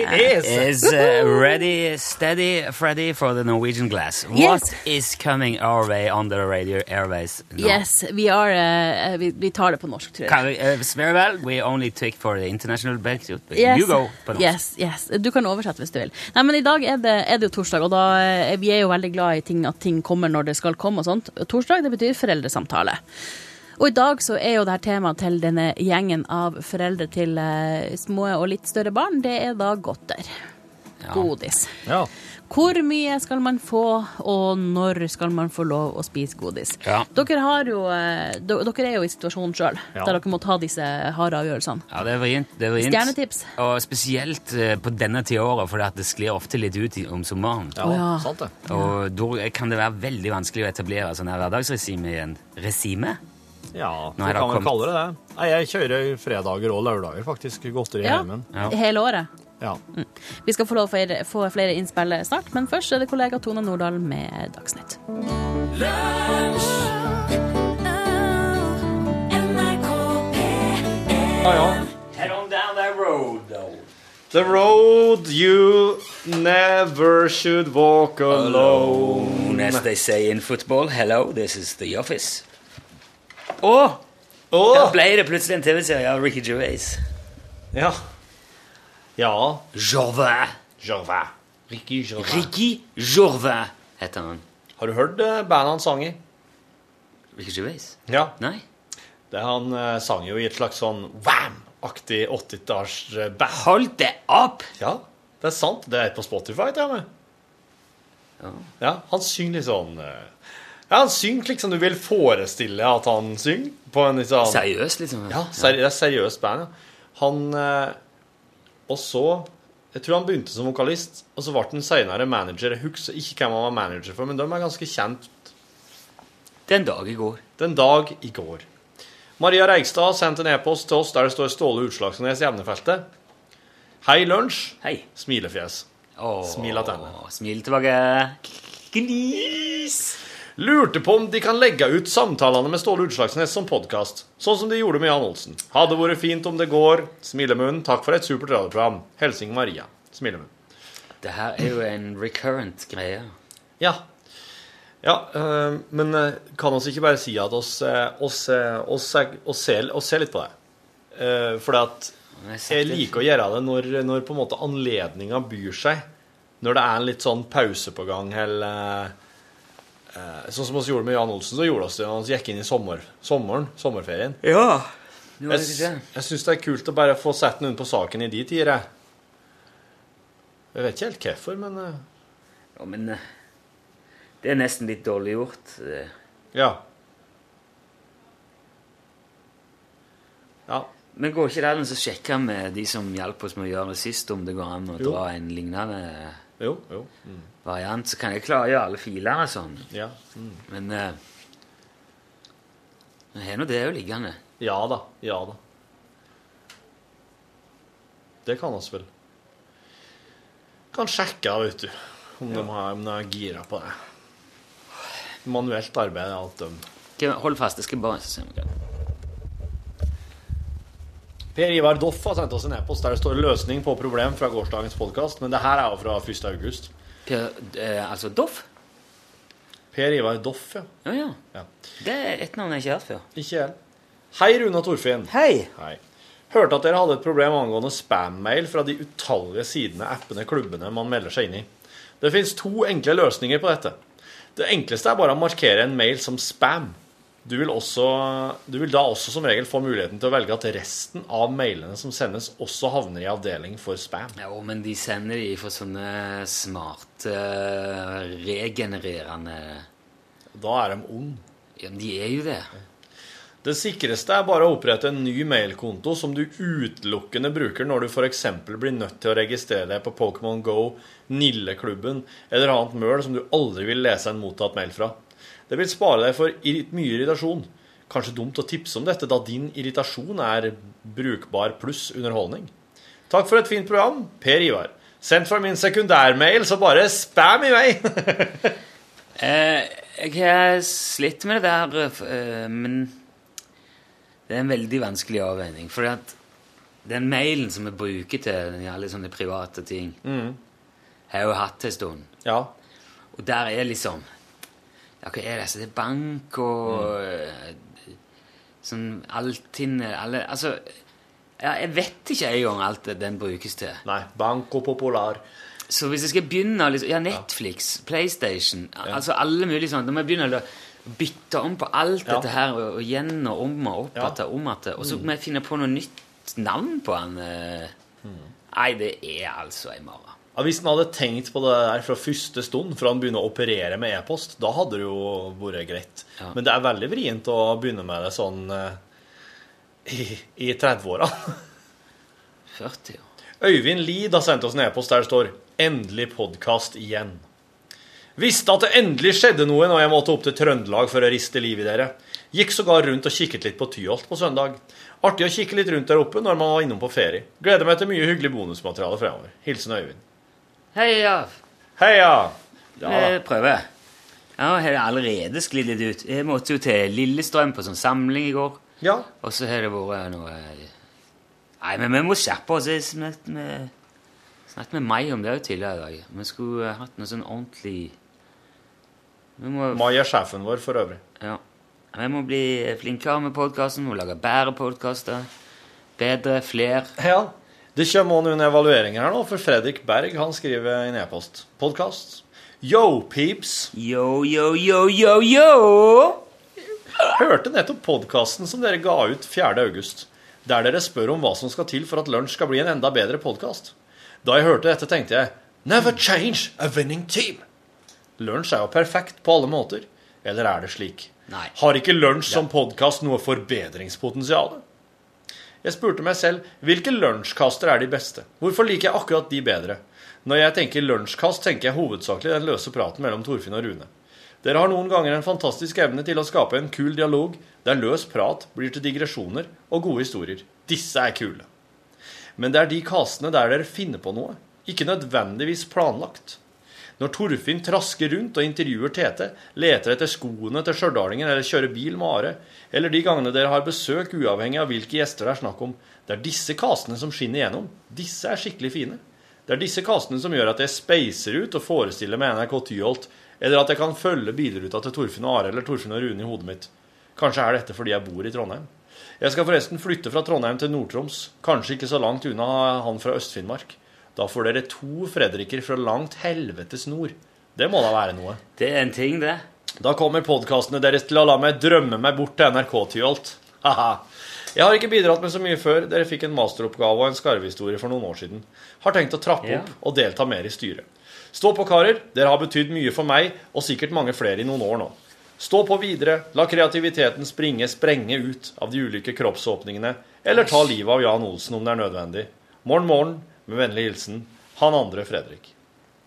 is, uh, ready, steady, Freddy for the Norwegian glass. What Yes. is coming our way on the radio airways now? Yes, vi, are, uh, vi, vi tar det på norsk, tror jeg. Kan vi, uh, very well. We only take for the international back. Yes. You go på norsk. Yes, yes. Du kan oversette hvis du vil. Nei, men I dag er det, er det jo torsdag, og da, eh, vi er jo veldig glad i ting, at ting kommer når det skal komme. og sånt. Torsdag det betyr foreldresamtale. Og I dag så er jo det her temaet til denne gjengen av foreldre til eh, små og litt større barn, det er da godter. Godis. Ja. Hvor mye skal man få, og når skal man få lov å spise godis? Ja. Dere, har jo, eh, dere er jo i situasjonen sjøl, Ja. der dere må ta disse harde avgjørelsene. Ja, det er vrient. Det er vrient. Stjernetips. Og spesielt eh, på denne tida av året, for det sklir ofte litt ut om sommeren. Ja, ja. sant det. Og da kan det være veldig vanskelig å etablere sånn her hverdagsregime igjen. Resime? Ja, Nå vi det kan vel kommet- kalle det det. Nei, jeg kjører fredager og lørdager, faktisk. Godteri Ja. hjemmen. Ja. Hele året. Ja. Vi skal få lov til å få flere innspill snart, men først er det kollega Tone Nordahl med Dagsnytt. Ja, ja. Head on down that road, though. The road you never should walk alone. As they say in football, hello, this is the office. Å! Åh! da ble det plutselig en TV-serie av Ricky Gervais. Ja. Ja. Jorvin. Gervais. Ricky Gervais. Ricky Jorvin heter han. Har du hørt eh, bandet han sang i? Ricky Gervais? Ja. Nei? Det Han eh, sang jo i et slags sånn wham-aktig 80-tallsband. Hold det opp! Ja, det er sant. Det er på Spotify, til er med. Ja. Ja, han synger litt sånn eh, Ja, han synger slik som du vil forestille at han synger. På en sånn Seriøst, liksom? Ja, seri det er seriøst band, ja. Han eh, Og så Jeg tror han begynte som vokalist, og så ble han senere manager. Jeg husker ikke hvem han var manager for, men de er ganske kjent Den dag i går. den dag i går. Maria Reigstad sendte en e-post til oss der det står Ståle Utslagsnes i evnefeltet. Hei, lunsj. Hei. Smilefjes. Åh, Smil tilbake. Glis. Lurte på om de kan legge ut samtalene med Ståle Utslagsnes som podkast, sånn som de gjorde med Jan Olsen. Hadde vært fint om det går. Smilemunn, takk for et supert radioprogram. Helsing Maria. Smilemunn. Det her er jo en recurrent greie. Ja. Ja, øh, men øh, kan oss ikke bare si at oss, øh, oss, oss, oss, ser, oss ser litt på det? Uh, fordi at Jeg liker å gjøre det når, når på en måte anledninga byr seg. Når det er en litt sånn pause på gang, eller eh, Sånn som vi gjorde med Jan Olsen, så gjorde vi det når vi gikk inn i sommer, sommeren, sommerferien. Ja. Er Jeg, det ikke det. jeg syns det er kult å bare få sett noen på saken i de tider. jeg. Jeg vet ikke helt hvorfor, men eh, Ja, men eh, det er nesten litt dårlig gjort. eh. ja. Ja. Men går ikke det an å sjekke med de som hjalp oss med å gjøre det sist, om det går an å Jo. dra en lignende Jo, jo. Mm. Variant? Så kan jeg klargjøre alle filene sånn. Ja. Mm. Men eh, jeg har nå det jo liggende. ja da. Ja da. Det kan oss vel. Kan sjekke, vet du, om de har, om de er gira på det. Manuelt arbeid er alt de Ok, Hold fast, jeg skal bare se om jeg Per Ivar Doff har sendt oss en e-post der det står 'løsning på problem' fra gårsdagens podkast, men det her er jo fra 1. Per, eh, altså Doff? Per Ivar Doff, ja. Ja, ja. ja. Det er et navn jeg ikke har hørt før. Ikke jeg. Hei, Rune og Torfinn. Hei! Hei. Hørte at dere hadde et problem angående spam-mail fra de utallige sidene, appene, klubbene man melder seg inn i. Det finnes to enkle løsninger på dette. Det enkleste er bare å markere en mail som spam. Du vil, også, du vil da også som regel få muligheten til å velge at resten av mailene som sendes, også havner i avdeling for spam. Jo, men de sender de for sånne smarte, regenererende Da er de ond. Ja, men de er jo det. Det sikreste er bare å opprette en ny mailkonto som du utelukkende bruker når du f.eks. blir nødt til å registrere deg på Pokémon Go, Nilleklubben eller annet møl som du aldri vil lese en mottatt mail fra. Det vil spare deg for mye irritasjon. Kanskje dumt å tipse om dette, da din irritasjon er brukbar pluss underholdning. Takk for et fint program, Per Ivar. Sendt fra min sekundærmail, så bare spam i vei! Eh, jeg har slitt med det der, eh, men det er en veldig vanskelig avveining. For at den mailen som vi bruker til alle sånne private ting, har jeg jo hatt en stund. ja. Og der er liksom Ja, hva er det? Så det er bank og mm. Sånn Altinn alle, Altså ja, Jeg vet ikke engang alt det den brukes til. Nei, Banco Popular. Så hvis jeg skal begynne liksom, Ja, Netflix, PlayStation Altså alle mulige sånne. Da må jeg begynne å bytte om på alt Ja. dette her, og, og igjen og om og opp Ja. igjen, om igjen. Og så må jeg finne på noe nytt navn på han. mm. Nei, det er altså ei mare. Ja, Hvis han hadde tenkt på det der fra første stund, fra han begynner å operere med e-post, da hadde det jo vært greit. Ja. Men det er veldig vrient å begynne med det sånn eh, i, i 30-åra. 40, år. Øyvind Lid har sendt oss en e-post der det står 'Endelig podkast igjen'. Visste at det endelig skjedde noe når jeg måtte opp til Trøndelag for å riste liv i dere. Gikk sågar rundt og kikket litt på Tyholt på søndag. Artig å kikke litt rundt der oppe når man var innom på ferie. Gleder meg til mye hyggelig bonusmateriale fremover. Hilsen Øyvind. Heia! Heia! Ja, Vi Jeg prøver. Ja, jeg har allerede sklidd litt ut. Jeg måtte jo til Lillestrøm på sånn samling i går. ja. Og så har det vært noe Nei, men vi må skjerpe oss. Jeg snakket med, snakket med meg om det jo tidligere i dag. Vi skulle eh, hatt noe sånn ordentlig Vi må, Mai er sjefen vår for øvrig. ja. vi må bli flinkere med podkasten. Må lage bedre podkaster. Bedre, flere. Ja. Det kommer også noen evalueringer her nå, for Fredrik Berg han skriver i en e-post. Podkast. Yo, peeps. Yo, yo, yo, yo, yo! Hørte nettopp podkasten som dere ga ut 4. august, der dere spør om hva som skal til for at lunsj skal bli en enda bedre podkast. Da jeg hørte dette, tenkte jeg Never change a winning team. Lunsj er jo perfekt på alle måter. Eller er det slik? Nei. Har ikke lunsj som podkast noe forbedringspotensial? Jeg spurte meg selv hvilke lunsjkaster er de beste. Hvorfor liker jeg akkurat de bedre? Når jeg tenker lunsjkast, tenker jeg hovedsakelig den løse praten mellom Torfinn og Rune. Dere har noen ganger en fantastisk evne til å skape en kul dialog der løs prat blir til digresjoner og gode historier. Disse er kule. Men det er de kastene der dere finner på noe, ikke nødvendigvis planlagt. Når Torfinn trasker rundt og intervjuer Tete, leter etter skoene til stjørdalingen eller kjører bil med Are, eller de gangene dere har besøk uavhengig av hvilke gjester det er snakk om, det er disse kasene som skinner gjennom. Disse er skikkelig fine. Det er disse kasene som gjør at jeg speiser ut og forestiller meg NRK Tyholt, eller at jeg kan følge bilruta til Torfinn og Are eller Torfinn og Rune i hodet mitt. Kanskje er dette fordi jeg bor i Trondheim. Jeg skal forresten flytte fra Trondheim til Nord-Troms, kanskje ikke så langt unna han fra Øst-Finnmark. Da får dere to Fredriker fra langt helvetes nord. Det må da være noe. Det er en ting, det. Da kommer podkastene deres til å la meg drømme meg bort til NRK Tyholt. Haha. Jeg har ikke bidratt med så mye før. Dere fikk en masteroppgave og en skarvehistorie for noen år siden. Har tenkt å trappe Ja. opp og delta mer i styret. Stå på, karer. Dere har betydd mye for meg, og sikkert mange flere i noen år nå. Stå på videre, la kreativiteten springe, sprenge ut av de ulike kroppsåpningene, eller ta livet av Jan Olsen om det er nødvendig. Morgen, morgen, med vennlig hilsen han andre Fredrik.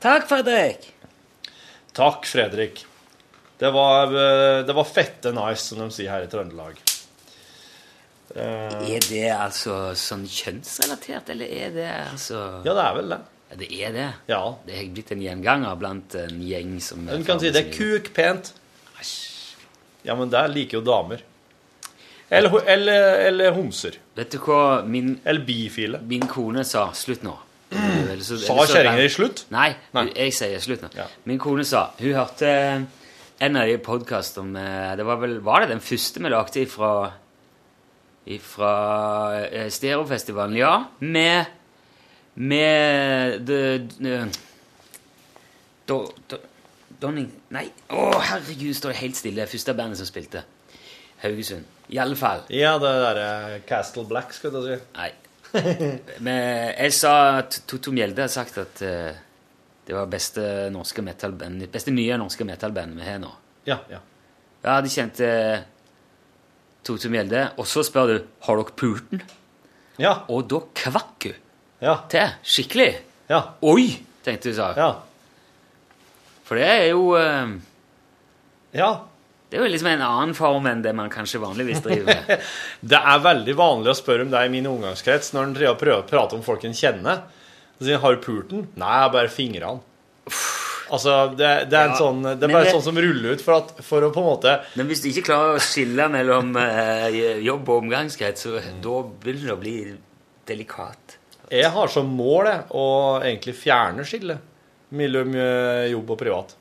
Takk, Fredrik. Takk, Fredrik. Det var, eh, det var fette nice, som de sier her i Trøndelag. Eh, Er det altså sånn kjønnsrelatert, eller er det altså ja, det er vel det. Ja, det er det. Ja. Det har blitt en gjenganger blant en gjeng som Du kan si det er kukpent. Ja, men der liker jo damer. Eller, eller, eller homser. Vet du hva min, Eller bifile. min kone sa? Slutt nå. Eller så- Sa eller så- kjerringa i slutt? Nei, Nei. jeg sier slutt nå. Ja. Min kone sa Hun hørte en av de podkastene om eh, Det var vel Var det den første vi lagde ifra Fra eh, Stereofestivalen? Ja. Med Med the, the do, do, Donning Nei, å herregud, står det helt stille. Første bandet som spilte. Haugesund. I alle fall. Ja, det derre Castle Black, skal du si. Nei. Men jeg sa at Totto Mjelde har sagt at uh, det var beste norske metalband, beste nye norske metalband vi har nå. Ja, ja. Ja, de kjente Totto Mjelde, og så spør du har dere pulten? Ja, Og da kvakk hun ja, til. Skikkelig. ja. Oi, tenkte hun sa. ja. For det er jo eh, ja. Det er jo liksom en annen form enn det man kanskje vanligvis driver med. Det er veldig vanlig å spørre om det i min omgangskrets når en prøver å prate om folk en kjenner. Så sier har du pult den? Nei, jeg har bare fingrene. Altså, det, det er en Ja, sånn Det er bare det- sånn som ruller ut for, at, for å på en måte Men hvis du ikke klarer å skille mellom eh, jobb og omgangskrets, så da begynner det å bli delikat. Jeg har som mål jeg, å egentlig fjerne skillet mellom eh, jobb og privat.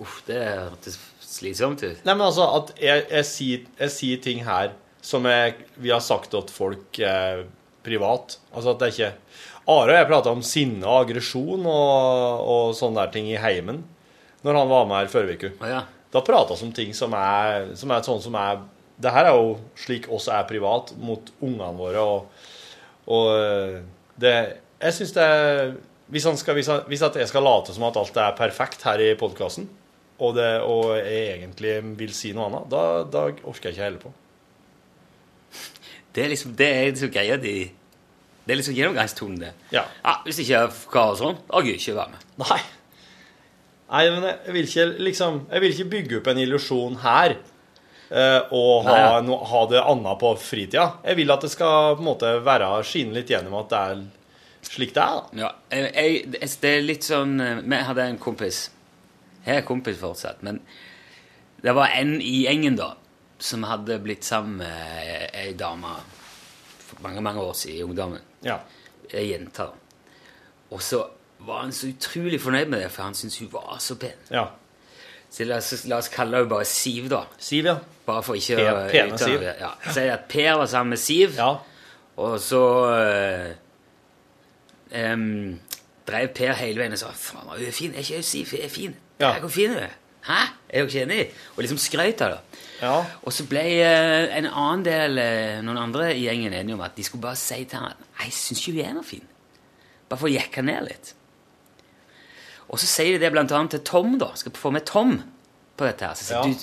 Uff, det hørtes slitsomt ut. Nei, men altså at jeg, jeg, sier, jeg sier ting her som jeg, vi har sagt til folk eh, privat. Altså at det er ikke Are og jeg prata om sinne og aggresjon og, og sånne der ting i heimen når han var med her forrige uke. Å ja. Da prata vi om ting som er, som er sånn som er Det her er jo slik oss er privat mot ungene våre, og, og eh, det Jeg syns det er hvis, han skal, hvis, han, hvis at jeg skal late som at alt er perfekt her i podkasten, og, det- og jeg egentlig vil si noe annet, da, da orker jeg ikke heller på. Det er liksom, det er liksom greia di. Det er liksom gjennomgangstonen, det. Ja. ja. Hvis ikke jeg forklarer sånn, da gidder jeg ikke være med. Nei. Nei, men jeg, vil ikke liksom Jeg vil ikke bygge opp en illusjon her eh, og ha, no, ha det anna på fritida. Jeg vil at det skal på en måte være skinne litt gjennom at det er slik det er. da. Ja, jeg, jeg, det- det er litt sånn eh, Vi hadde en kompis Jeg er kompis fortsatt, men det var en i gjengen da som hadde blitt sammen med ei dame for mange, mange år siden i ungdommen. Ja. Ei jente. Og så var han så utrolig fornøyd med det, for han syntes hun var så pen. ja. Så la oss, la oss kalle henne bare Siv, da. Siv, ja. Bare for ikke å pene Siv. Ja. Si at Per var sammen med Siv, Ja. og så øh, um, drev Per hele veien og sa Faen, hun er fin. Er ikke hun Siv er fin? Ja. Hvor fin du er. Hæ? Er dere ikke enig? Og liksom skrøt av det. ja. Og så ble eh, en annen del, eh, noen andre i gjengen enige om at de skulle bare si til han Nei, jeg syns ikke hun er noe fin. Bare for å jekke ned litt. Og så sier de det blant annet til Tom, da. Skal få med Tom på dette her. Så sier Ja. du,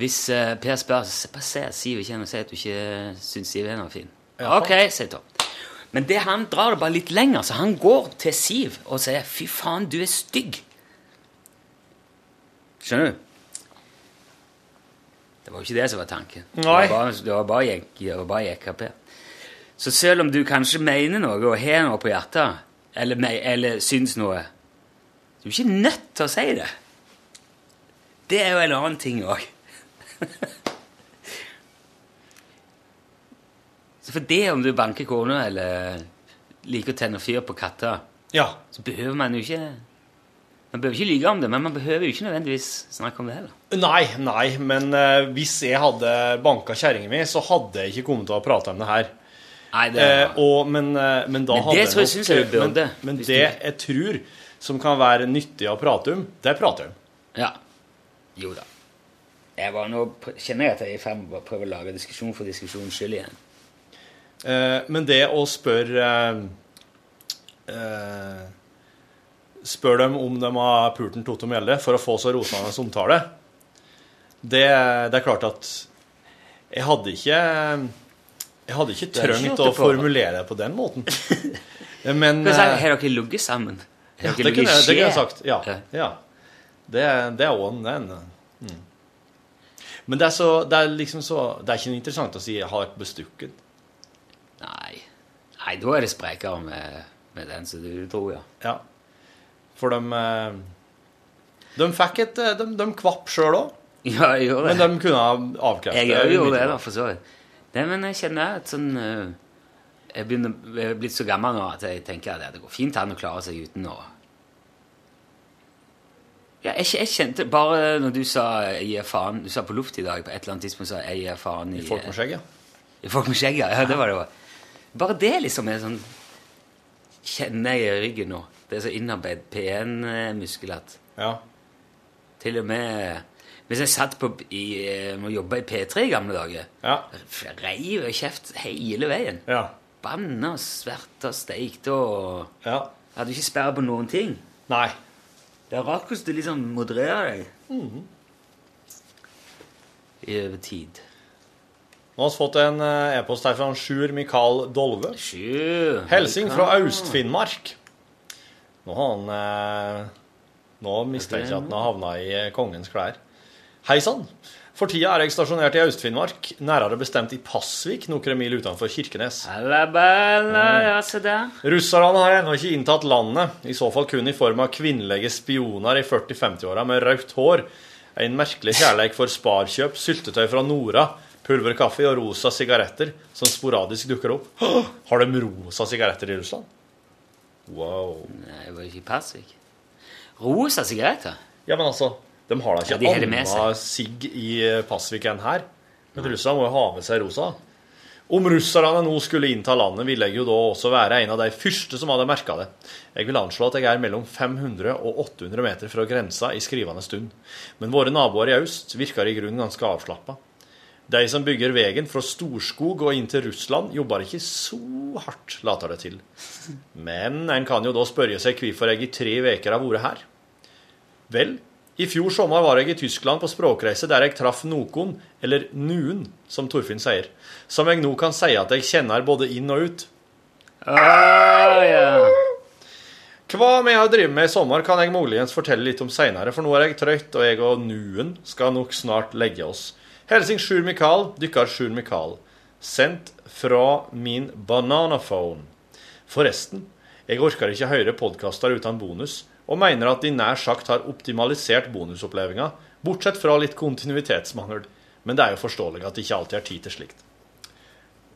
hvis eh, Per spør, så bare se at Siv ikke er noe, si at du ikke syns Siv er noe fin. Ja. Ok, sier Tom. Men det han drar det bare litt lenger, så han går til Siv og sier 'fy faen, du er stygg'. Skjønner du? Det var jo ikke det som var tanken. Nei. Det var bare, det var bare, jek- det var bare jekka Så selv om du kanskje mener noe og har noe på hjertet, eller, eller syns noe, du er ikke nødt til å si det. Det er jo en annen ting òg. Så for det om du banker kona eller liker å tenne fyr på katter, ja. så behøver man jo ikke Man behøver ikke lyve om det, men man behøver jo ikke nødvendigvis snakke om det heller. Nei, nei, men uh, hvis jeg hadde banka kjerringa mi, så hadde jeg ikke kommet til å prate om det her. Nei, det Uh, og, men, uh, men da Men hadde det jeg nok- synes jeg du burde, Men, men det du- jeg tror som kan være nyttig å prate om, det prater jeg om. Ja. Jo da. Jeg var nå kjenner jeg at jeg er i ferd med å prøve å lage diskusjon for diskusjonens skyld igjen. Men det å spørre Spør dem om de har pult en Toto Mjelde for å få så rosende omtale, det, det er klart at jeg hadde ikke Jeg hadde ikke trengt å formulere det på den måten. Men eh, Har dere ligget sammen? Ja, det kunne jeg, det kunne jeg sagt. Ja. Ja. Det, det er òg en mm. Men det er, så, det er liksom så Det er ikke interessant å si 'jeg har bestukket'. Nei. Nei, da er det sprekere med, med den som du tror, ja. Ja. For de eh, De fikk et eh, De, de kvapp sjøl òg, Ja, jeg gjorde det. men de kunne ha avkreftet Jeg òg gjorde det, da, for så vidt. Nei, men jeg kjenner at sånn eh, Jeg begynner, jeg er blitt så gammel nå at jeg tenker at det går fint an å klare seg uten å ja, jeg, jeg kjente bare når du sa 'jeg gir faen' Du sa på luft i dag på et eller annet tidspunkt sa 'jeg gir faen' i, I folk med skjegg, ja. I folk med skjegg, ja. ja. Det var det òg. Bare det liksom er sånn Kjenner jeg i ryggen nå. Det er så innarbeidet P1-muskel at ja. til og med Hvis jeg satt på i, eh, og jobba i P3 i gamle dager, Ja. reiv jeg kjeft hele veien. ja. Banna og sverta og steikte og ja. Hadde ikke sperre på noen ting. Nei. Det er rart hvordan du liksom modererer deg. Mhm. I over tid. Nå har vi fått en eh, e-post her fra Sjur Mikael Dolve. Sjur. Helsing fra Aust-Finnmark. Nå har han eh, Nå mistenker jeg at han har havna i eh, kongens klær. Hei sann. For tida er jeg stasjonert i Øst-Finnmark, nærere bestemt i Pasvik, noen mil utenfor Kirkenes. Der. Russerne har ennå ikke inntatt landet, i så fall kun i form av kvinnelige spioner i 40-50-åra med rødt hår, en merkelig kjærleik for sparkjøp, syltetøy fra Nora, pulverkaffe og rosa sigaretter som sporadisk dukker opp. Har de rosa sigaretter i Russland? Wow. Nei, det var ikke i Pasvik. Rosa sigaretter? Ja, men altså, de har da ikke ja, annet sigg i eh, Pasvik enn her. Men russerne må jo ha med seg rosa. Om russerne nå skulle innta landet, ville jeg jo da også være en av de første som hadde merka det. Jeg vil anslå at jeg er mellom 500 og 800 meter fra grensa i skrivende stund. Men våre naboer i øst virker i grunnen ganske avslappa. De som bygger veien fra Storskog og inn til Russland, jobber ikke så hardt, later det til. Men en kan jo da spørre seg hvorfor jeg i tre uker har vært her. Vel, i fjor sommer var jeg i Tyskland på språkreise der jeg traff noen, eller nuen, som Torfinn sier, som jeg nå kan si at jeg kjenner både inn og ut. Ah, yeah. Hva vi har drevet med i sommer, kan jeg muligens fortelle litt om seinere, for nå er jeg trøtt, og jeg og Nuen skal nok snart legge oss. Helsing Sjur Mikael, dykkar Sjur Mikael. Sendt fra min bananaphone. Forresten, jeg orker ikke høre podkaster uten bonus, og mener at de nær sagt har optimalisert bonusopplevelsen, bortsett fra litt kontinuitetsmangel. Men det er jo forståelig at det ikke alltid er tid til slikt.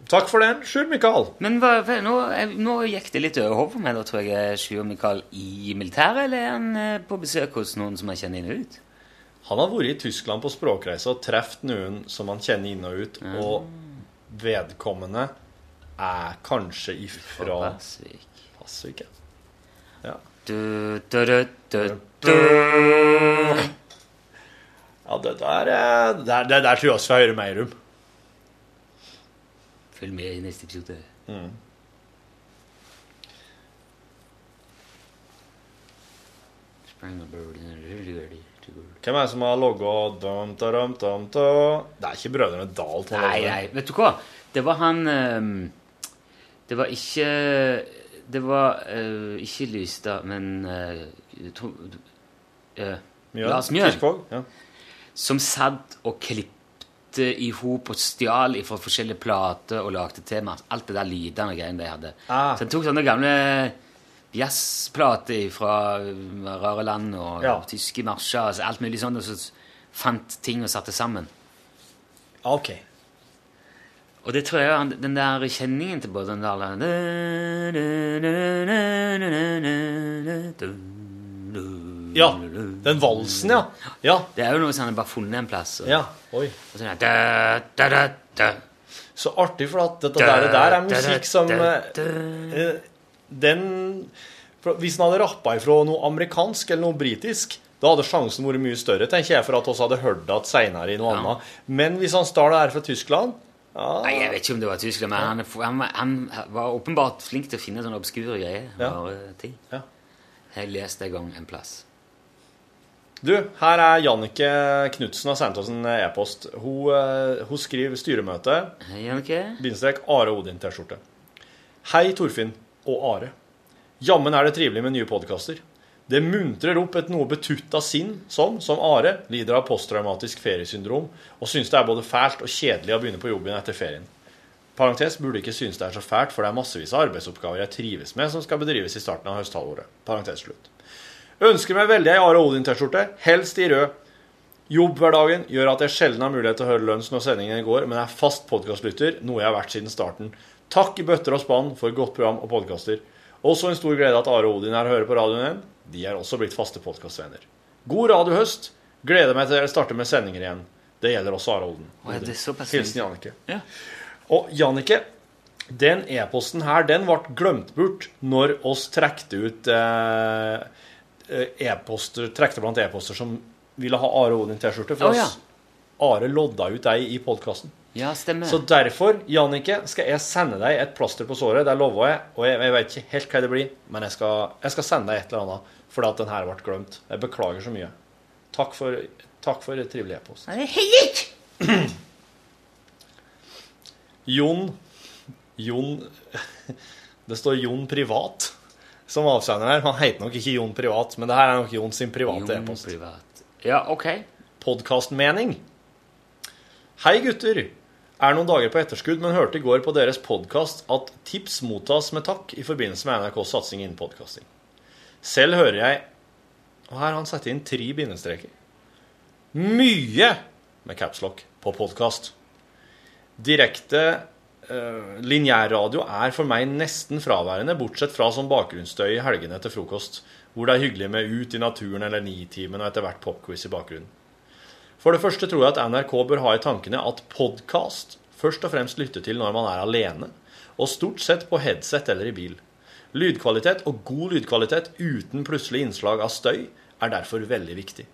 Takk for den, Sjur Mikael. Men hva, nå, eh, nå gikk det litt over hodet på meg. Da tror jeg er Sjur Mikael i militæret, eller er han eh, på besøk hos noen som han kjenner inn ut? Han har vært i Tyskland på språkreise og truffet noen som han kjenner inn og ut, og vedkommende er kanskje ifra Pasvik. Pasvik. ja. Ja. Du, du, du, ja, det der, eh, der, der, der tror jeg vi hører mer om. Følg med i neste episode. Sprang a bird in a- Hvem er det som har logga? Det er ikke Brødrene Dal. Nei, nei, vet du hva? Det var han ehm, Det var ikke Det var uh, ikke Lystad, men uh, eh, Lars Mjøen. Ja. som satt og klippte i hop og stjal fra forskjellige plater og lagde tema. Alt det der lydene og greiene de hadde. Ah. Så han tok sånne gamle jazzplater fra rare land og Ja. tyske marsjer altså alt mulig sånn, og så fant ting og satte sammen. OK. Og det tror jeg er den der kjenningen til både den der Ja. Den valsen, ja. Ja. Det er jo noe som han bare funnet en plass. Og, ja. Oi. og sånn da, da, da, da. Så artig, for at dette der, det der er musikk som eh, eh, Den Hvis han hadde rappa ifra noe amerikansk eller noe britisk, da hadde sjansen vært mye større, tenker jeg, for at vi hadde hørt det seinere i noe Ja. annet. Men hvis han stjal det her fra Tyskland ja, Nei, Jeg vet ikke om det var Tyskland, men han, han, han var åpenbart flink til å finne sånne obskure greier. Ja. rare ting. Ja. Jeg leste en gang en plass. Du, her er Jannike Knutsen har sendt oss en e-post. Hun, eh, hun skriver styremøte, Hei, Jannicke. bindestrek Are Odin T-skjorte. Hei, Torfinn og Are. Jammen er det trivelig med nye podkaster. Det muntrer opp et noe betutta sinn som, som Are, lider av posttraumatisk feriesyndrom og syns det er både fælt og kjedelig å begynne på jobben etter ferien. Parentes burde ikke synes det er så fælt, for det er massevis av arbeidsoppgaver jeg trives med, som skal bedrives i starten av høsthalvåret. Parentes slutt. Ønsker meg veldig ei Are Odin-T-skjorte, helst i rød. Jobbhverdagen gjør at jeg sjelden har mulighet til å høre lunsj når sendingen går, men jeg er fast podkastlytter, noe jeg har vært siden starten. Takk i bøtter og spann for godt program og podkaster. Også en stor glede at Are og Odin er å høre på radioen igjen. De er også blitt faste podkastvenner. God radiohøst. Gleder meg til dere starter med sendinger igjen. Det gjelder også Are Odin. Hilsen. Jannicke. Ja. Og Jannicke, den e-posten her, den ble glemt bort når oss trekte ut eh, eh, e-poster, trekte blant e-poster som ville ha Are Odin-T-skjorte. For oh, ja. oss, Are lodda ut ei i podkasten. Ja, stemmer. Så derfor, Jannicke, skal jeg sende deg et plaster på såret. Det lover jeg. Og jeg, jeg vet ikke helt hva det blir, men jeg skal, jeg skal sende deg et eller annet fordi at den her ble glemt. Jeg beklager så mye. Takk for, takk for trivelig e-post. Jon Jon Det står Jon Privat som avsender her. Han heter nok ikke Jon Privat, men det her er nok Jon sin private e-post. privat. Ja, ok. Podkastmening. Hei, gutter. Er noen dager på etterskudd, men hørte i går på deres podkast at tips mottas med takk i forbindelse med NRKs satsing innen podkasting. Selv hører jeg Og her har han satt inn tre bindestreker. Mye med capslock på podkast. Direkte uh, lineærradio er for meg nesten fraværende, bortsett fra som bakgrunnsstøy i helgene etter frokost, hvor det er hyggelig med Ut i naturen eller Nitimen og etter hvert popquiz i bakgrunnen. For det første tror jeg at NRK bør ha i tankene at podkast først og fremst lytter til når man er alene, og stort sett på headset eller i bil. Lydkvalitet og god lydkvalitet uten plutselig innslag av støy er derfor veldig viktig.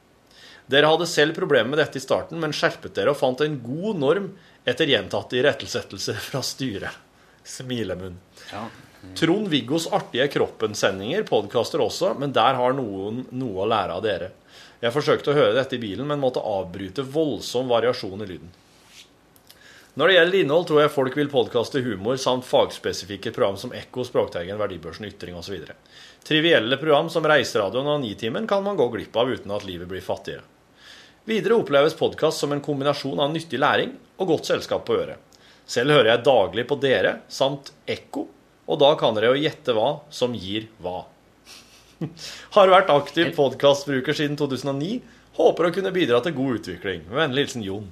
Dere hadde selv problemer med dette i starten, men skjerpet dere og fant en god norm etter gjentatte irettesettelser fra styret. Smilemunn. Ja. Trond-Viggos artige Kroppen-sendinger podkaster også, men der har noen noe å lære av dere. Jeg forsøkte å høre dette i bilen, men måtte avbryte voldsom variasjon i lyden. Når det gjelder innhold, tror jeg folk vil podkaste humor samt fagspesifikke program som Ekko, Språkteigen, Verdibørsen, Ytring osv. Trivielle program som Reiseradioen og Nitimen kan man gå glipp av uten at livet blir fattigere. Videre oppleves podkast som en kombinasjon av nyttig læring og godt selskap på øret. Selv hører jeg daglig på dere samt Ekko, og da kan dere jo gjette hva som gir hva. Har vært aktiv podkastbruker siden 2009. Håper å kunne bidra til god utvikling. Med vennlig hilsen Jon.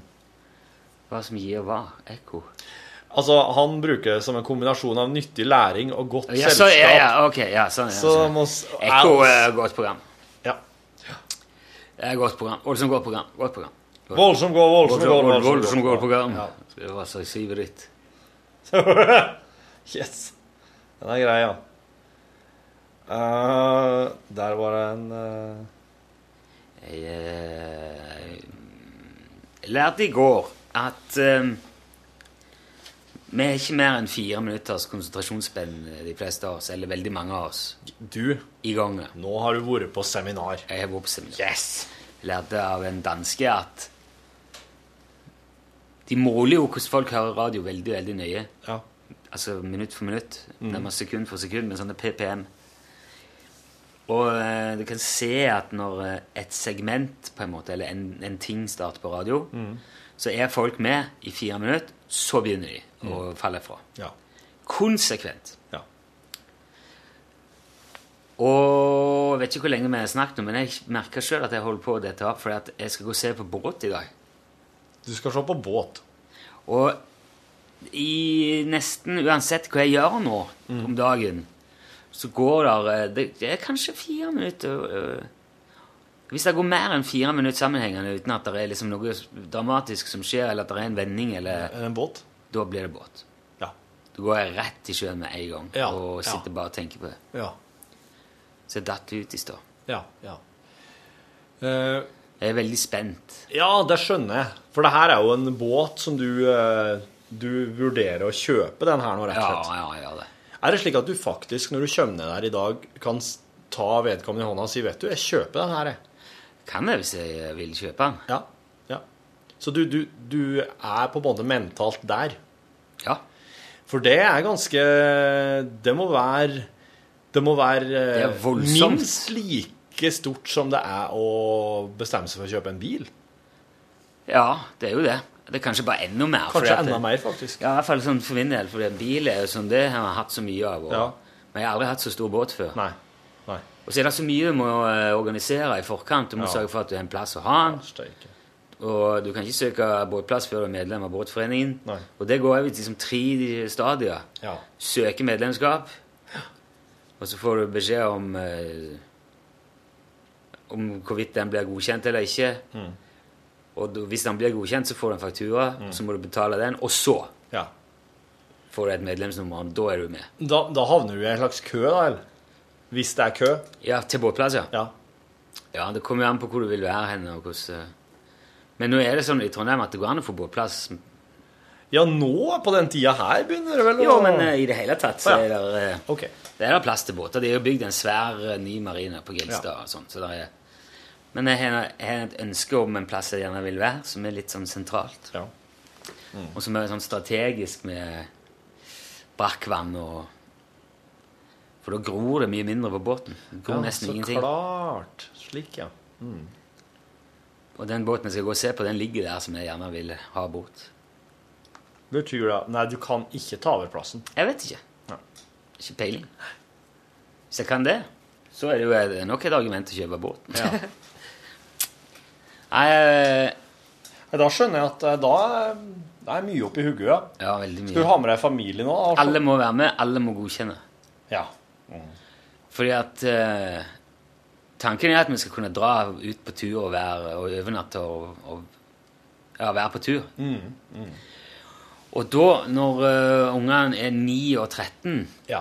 Hva som gir hva? Ekko? Altså, Han bruker det som en kombinasjon av nyttig læring og godt Ja, så, selskap. ja, ja, ok, ja, sånn, ja, sånn. Så, Ekko er- godt program. Ja. Er et godt program. Voldsomt godt program. Godt program. Voldsomt godt, voldsomt godt, Voldsomt, godt program. Ja. Det var så sivet ditt. yes. Den er grei, ja. Eh, der var det en uh... Jeg uh, lærte i går at vi er ikke mer enn fire minutters konsentrasjonsspenn, de fleste av oss, eller veldig mange av oss, Du, i gangen. nå har du vært på seminar. Jeg har vært på seminar. Yes! lærte av en danske at de måler jo hvordan folk hører radio veldig, veldig nøye. Ja. Altså minutt for minutt, nærmest sekund for sekund, med sånne PPM. Og eh, du kan se at når eh, et segment, på en måte, eller en, en ting starter på radio, så er folk med i fire minutter, så begynner de å falle fra. Ja. Konsekvent. ja. Og jeg vet ikke hvor lenge vi har snakket om, men jeg merker sjøl at jeg holder på å dette opp, fordi jeg skal gå og se på båt i dag. Du skal se på båt. Og i nesten uansett hva jeg gjør nå om dagen, så går der, det Det er kanskje fire minutter øh, Hvis det går mer enn fire minutter sammenhengende uten at det er liksom noe dramatisk som skjer, eller at det er en vending, eller, Er en båt? da blir det båt. Ja. Da går jeg rett i sjøen med en gang Ja, og ja. sitter bare og tenker på det. Ja. Så jeg datt ut i stad. Ja. ja. Uh, Jeg er veldig spent. ja, det skjønner jeg. For det her er jo en båt som du eh, Du vurderer å kjøpe den her nå, rett Ja, og slett. ja, ja, det. Er det slik at du faktisk, når du kommer ned der i dag, kan ta vedkommende i hånda og si Vet du, jeg kjøper den her, jeg. Kan jeg hvis jeg vil kjøpe den? Ja. ja. Så du, du, du er på en måte mentalt der. Ja. For det er ganske Det må være Det må være eh, Det er voldsomt. minst like stort som det er å bestemme seg for å kjøpe en bil. Ja, det er jo det. Det er kanskje bare enda mer. Kanskje enda det- mer, faktisk. Ja, i hvert fall sånn for min del, for bil er jo sånn, det har jeg hatt så mye av. Og, Ja. Men jeg har aldri hatt så stor båt før. Nei. Nei. Og så er det så mye du må eh, organisere i forkant. Du må Ja. sørge for at du har en plass å ha den. Og du kan ikke søke båtplass før du er medlem av båtforeningen. Nei. Og det går over liksom tre stadier. Ja. Søke medlemskap, og så får du beskjed om eh, om hvorvidt den blir godkjent eller ikke. Mm. Og hvis den blir godkjent, så får du en faktura, så må du betale den, og så ja. får du et medlemsnummer, da er du med. Da, da havner du i en slags kø, da, eller? Hvis det er kø? Ja, til båtplass, ja. Ja. Ja, Det kommer jo an på hvor du vil være hen. og hvordan... eh. Men nå er det sånn i Trondheim at det går an å få båtplass. Ja, nå, på den tida her, begynner det vel å Jo, men eh, i det hele tatt så er det, eh, OK. det er plass til båter. De har bygd en svær ny marine på Gilstad og sånn. Så det er... Men jeg har, jeg har et ønske om en plass jeg gjerne vil være, som er litt sånn sentralt. Ja. Og som er sånn strategisk med brakkvann og For da gror det mye mindre på båten. Det gror ja, nesten så ingenting. klart. Slik, ja. Og den båten jeg skal gå og se på, den ligger der som jeg gjerne vil ha bort. Betyr det Nei, du kan ikke ta over plassen. Jeg vet ikke. Ja. Ikke peiling. Hvis jeg kan det, så er det jo nok et argument å kjøpe båten. Ja. Nei, Da skjønner jeg at eh, da er- er mye oppi hodet, ja. ja, veldig Skal du mye. ha med deg familie nå? Altså? Alle må være med, alle må godkjenne. Ja. Fordi at eh, Tanken er at vi skal kunne dra ut på tur og, være, og overnatte og, og ja, være på tur. Og da, når uh, ungene er 9 og 13, ja.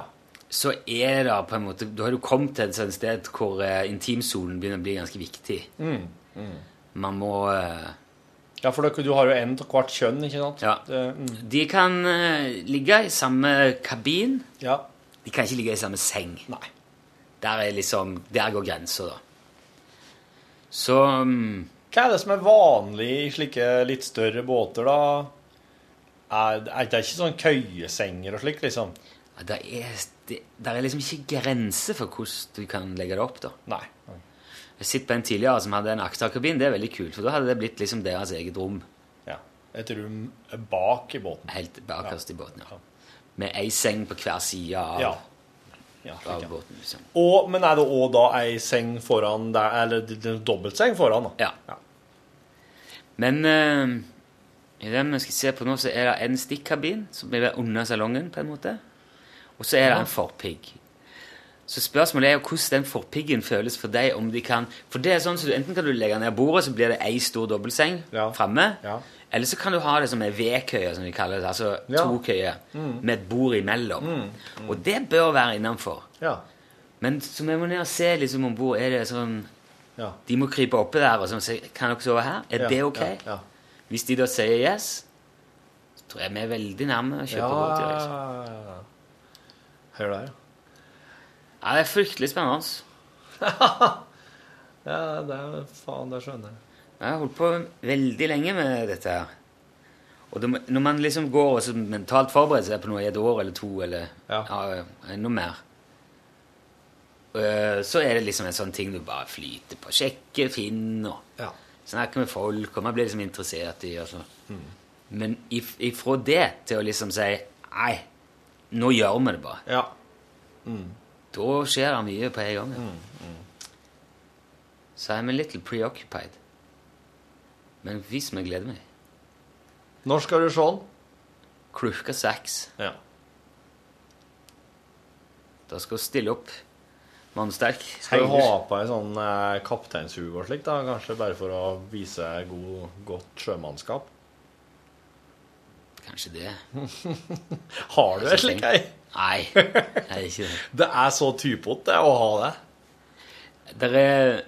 så er det på en måte Da har du kommet til et sted hvor uh, intimsonen begynner å bli ganske viktig. Man må eh, Ja, for du har jo en av hvert kjønn, ikke sant? Ja. Det, mm. De kan eh, ligge i samme kabin. ja. De kan ikke ligge i samme seng. Nei. Der, er liksom, der går grensa, da. Så um, Hva er det som er vanlig i slike litt større båter, da? Er, er det ikke sånn køyesenger og slikt, liksom? ja, det er, det, der er liksom ikke grenser for hvordan du kan legge det opp, da. Nei. Sitter på en tidligere som hadde en akterkabin. Det er veldig kult, for da hadde det blitt liksom deres eget rom. Ja. Et rom bak i båten. Helt bakerst i båten. Ja. Ja. Med ei seng på hver side av, Ja. ja, av båten. liksom. Og, men er det òg da ei seng foran der, eller dobbeltseng foran, da? Ja. Ja. Men øh, i den vi skal se på nå, så er det en stikkabin som er under salongen, på en måte. Og så er det en forpigg. Så spørsmålet er jo hvordan den forpiggen føles for deg. om de kan... For det er sånn, så du, Enten kan du legge ned bordet, så blir det ei stor dobbeltseng Ja. framme. Ja. Eller så kan du ha det som ei vedkøye, som vi kaller det. Altså Ja. to køyer med et bord imellom. Og det bør være innenfor. Ja. Men så vi må ned og se liksom om bord er det sånn Ja. De må krype oppi der og sånn, si Kan dere sove her? Er det ok? Hvis de da sier yes, så tror jeg vi er veldig nærme å kjøpe Ja, ja, liksom. Hør der, ja. Ja, det er fryktelig spennende. Ja, det er faen, det skjønner jeg. Jeg har holdt på veldig lenge med dette her. Og det, når man liksom går og så mentalt forbereder seg på noe i et år eller to, eller Ja. ja, enda mer, øh, så er det liksom en sånn ting du bare flyter på. Sjekker finner, Ja. snakker med folk, og man blir liksom interessert i og så. Mm. Men if- ifra det til å liksom si Nei, nå gjør vi det bare. Ja. Da skjer det mye på en gang. Mm, Ja. Så I'm a little preoccupied. Men hvis meg gleder meg. Når skal du se den? Klokka seks. Ja. Da skal vi stille opp mannsterk. Skal du ha på ei sånn eh, kapteinshue og slikt, da? Kanskje bare for å vise god, godt sjømannskap? Kanskje det. Har du ei slik ei? Nei, det er ikke det. Det er så typete, å ha det. Der er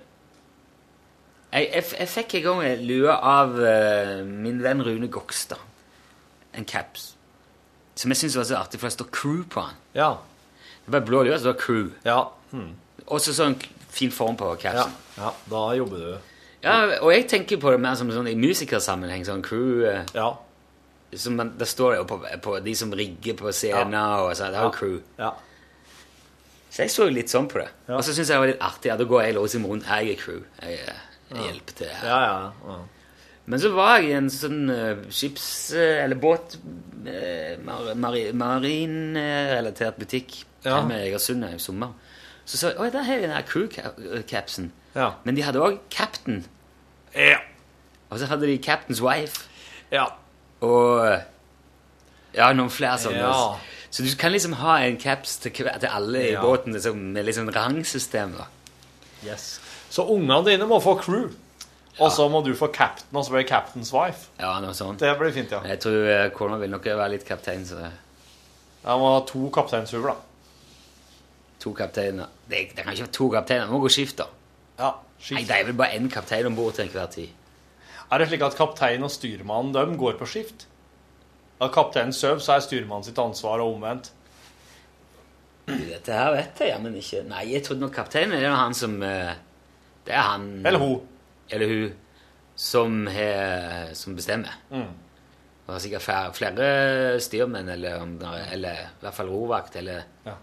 jeg, jeg, jeg fikk en gang en lue av uh, min venn Rune Gokstad. En caps. Som jeg syntes var så artig, for det står crew på den. Ja. Det var blå lue, så det var crew. Ja. Og så sånn fin form på ja. capsen. ja. Da jobber du. Ja, og jeg tenker på det mer som sånn i musikersammenheng, sånn crew Uh, Ja. Som man, Det står jo på, på de som rigger på scener og sånn. Det er jo crew. Ja. Så jeg så jo litt sånn på det. Ja. Og så syns jeg det var litt artig. Ja, da går jeg liksom rundt. Jeg er crew. Jeg, eh, jeg hjelper til her. Ja, ja. ja. Men så var jeg i en sånn uh, skips- Uh, eller båt uh, mar, mar, Marinrelatert butikk Ja. med Egersund i sommer. Så så jeg Oi, der har vi den her crew-capsen. Ja. Men de hadde òg Captain. Ja. Og så hadde de Captain's Wife. ja. Og ja, noen flere sånne. Ja. Så du kan liksom ha en caps til, til alle i Ja. båten liksom, med liksom rangsystem. da. Yes. Så ungene dine må få crew. Og så må du få captain, og så blir det captain's wife. Ja, noe sånt. Det blir fint, ja. Jeg tror eh, kona vil nok være litt kaptein, så Jeg må ha to kapteinshuer, da. to kapteiner Det, det kan ikke være to kapteiner, det må gå skift, da. Ja. Nei, det er vel bare én kaptein om bord til enhver tid. Er det slik at kaptein og styrmann dem går på skift? At kapteinen sover, så er styrmannen sitt ansvar og omvendt. Dette her vet jeg jammen ikke. Nei, jeg trodde nok kapteinen er han som eh, Det er han Eller hun. Eller hun som, he, som bestemmer. Mm. Det var sikkert flere, flere styrmenn, eller, er- eller i hvert fall rovakt, eller Ja.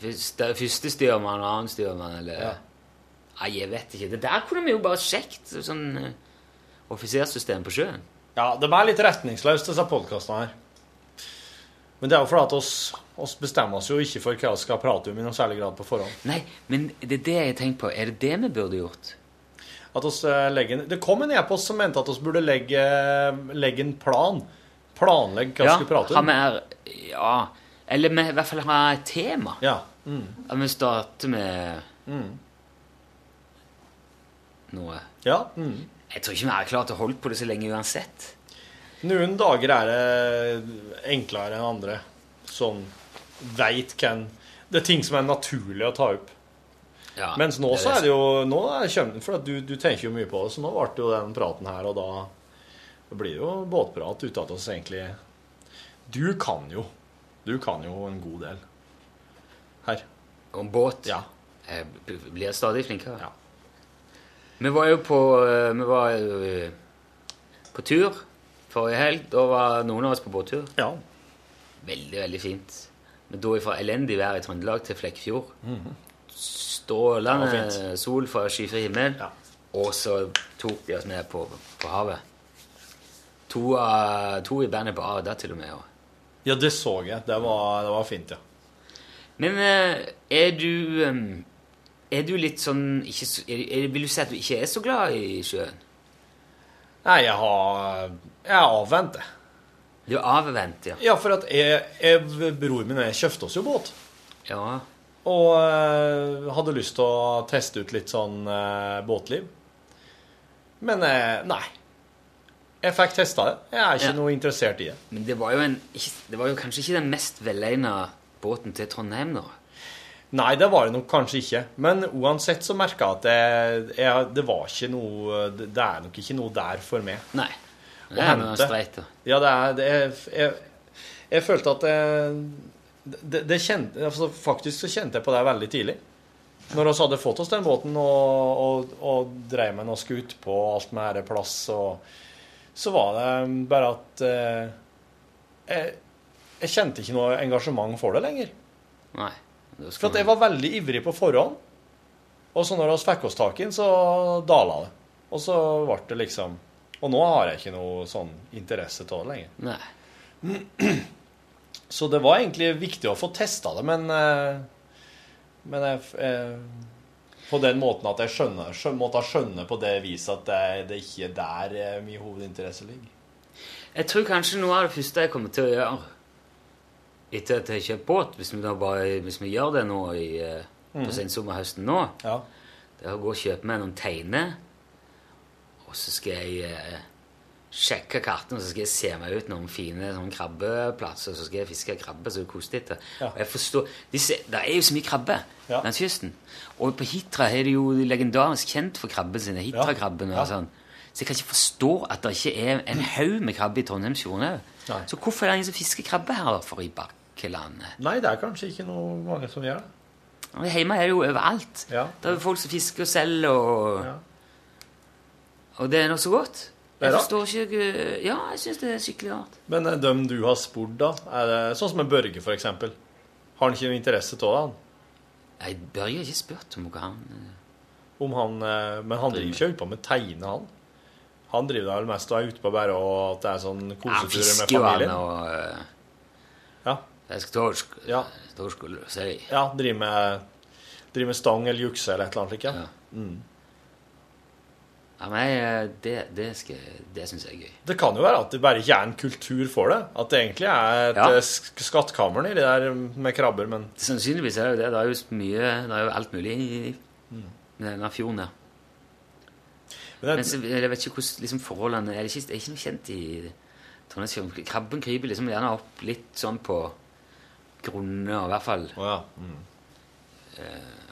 første, første styrmann og annen styrmann, eller Ja. Nei, jeg vet ikke. Det der kunne vi jo bare sjekket. Sånn eh, offisersystem på sjøen. Ja, de er litt retningsløse, disse podkastene her. Men det er jo fordi at oss, oss bestemmer oss jo ikke for hva vi skal prate om i noen særlig grad på forhånd. Nei, men det er det jeg tenker på. Er det det vi burde gjort? At oss eh, legger, det kom en e-post som mente at vi burde legge, legge en plan. Planlegge hva vi skulle prate om. mer Ja. Eller med, i hvert fall ha et tema. Ja. Mm. At vi starter med Mm. noe. ja. Mm. Jeg tror ikke vi er klare til å holde på det så lenge uansett. Noen dager er det enklere enn andre. Sånn veit hvem Det er ting som er naturlig å ta opp. Ja, Mens nå det er så er det jo nå er det kjømt, For at du, du tenker jo mye på det, så nå ble det jo den praten her, og da det blir jo båtprat ute av oss, egentlig. Du kan jo. Du kan jo en god del. Her. Om båt? Ja. Jeg blir stadig flinkere. Ja. Vi var jo på eh, Vi var eh, på tur forrige helg. Da var noen av oss på båttur. Ja. Veldig, veldig fint. Vi dro fra elendig vær i Trøndelag til Flekkfjord. Mm -hmm. Strålende sol fra skyfri himmel. Ja. Og så tok de oss med på, på havet. To, uh, to i bandet på der til og med. ja, det så jeg. Det var, det var fint, ja. Men uh, er du em, Er du litt sånn ikke, er, Vil du si at du ikke er så glad i sjøen? Nei, jeg har Jeg er avvent, jeg. Du er avvent, ja. Ja, for at jeg, jeg Bror min og jeg kjøpte oss jo båt. Ja, Og eh, hadde lyst til å teste ut litt sånn eh, båtliv. Men eh, nei. Jeg fikk testa det. Jeg er ikke Ja. noe interessert i det. Men det var jo, en, det var jo kanskje ikke den mest velegna båten til Trondheim, da? Nei, det var det nok kanskje ikke. Men uansett så merka jeg at det, jeg, det var ikke noe Det det er nok ikke noe der for meg. Nei. Det er noe streit. Ja, det er det jeg, jeg, jeg følte at det, det, kjente, altså Faktisk så kjente jeg på det veldig tidlig. Når vi hadde fått oss den båten og, og, og dreiv med noe skutt på alt med her plass, og, så var det bare at eh, jeg, jeg kjente ikke noe engasjement for det lenger. Nei. For jeg var veldig ivrig på forhånd. Og så når vi fikk oss tak i den, så dala det. Og så ble det liksom Og nå har jeg ikke noe sånn interesse av det lenger. Nei. Så det var egentlig viktig å få testa det, men eh, Men jeg, jeg, på den måten at jeg skjønner, skjø, måtte skjønne på det viset at det, det ikke er der eh, min hovedinteresse ligger. Jeg tror kanskje noe av det første jeg kommer til å gjøre etter at jeg har kjøpt båt, hvis vi, bare, hvis vi gjør det nå i, på mm. sensommerhøsten nå, Ja. det er å gå og kjøpe meg noen teiner, og så skal jeg eh, sjekke kartene, og så skal jeg se meg ut noen fine sånn krabbeplasser, og så skal jeg fiske krabbe så det er. Ja. Og jeg forstår, disse, det er jo så mye krabbe Ja. langs kysten. Og på Hitra er det jo legendarisk kjent for krabben sine, Hitra-krabben og Ja. sånn. Så jeg kan ikke forstå at det ikke er en haug med krabbe i Trondheimsfjorden òg. Nei. Så hvorfor er det ingen som fisker krabbe her for i bakkelandet? Nei, det er kanskje ikke noe mange som gjør det. Og Hjemme er det jo overalt. Ja. Det er jo folk som fisker og selger, og, Ja. og det er noe så godt. Jeg forstår ikke Ja, jeg syns det er skikkelig rart. Men eh, dem du har spurt, da? Det sånn som med Børge, for eksempel? Har han ikke noe interesse av det? han? Jeg Børge har ikke spurt om noe han eh, Om han, eh, men han driver ikke ut på med tegne, han. Han driver vel mest og er ute på bare og at det er sånn koseturer med familien. og eh, Ja. Fisker torsk. Ja. Torsk og sei. ja, driver med, driver med stang eller jukse eller et eller annet slikt. Ja. Ja. Ja, men det, det, skal, det syns jeg er gøy. Det kan jo være at det bare ikke er en kultur for det. At det egentlig er et Ja. eh, skattkammer nedi der med krabber, men Sannsynligvis er det jo det. Det er jo mye Det er jo alt mulig i Mm. denne fjorden der. Men jeg vet ikke hvordan liksom, forholdene er. Det ikke, er ikke noe kjent i Trondheimsfjorden. Krabben kryper liksom gjerne opp litt sånn på grunne, i hvert fall Oh, ja. Mm.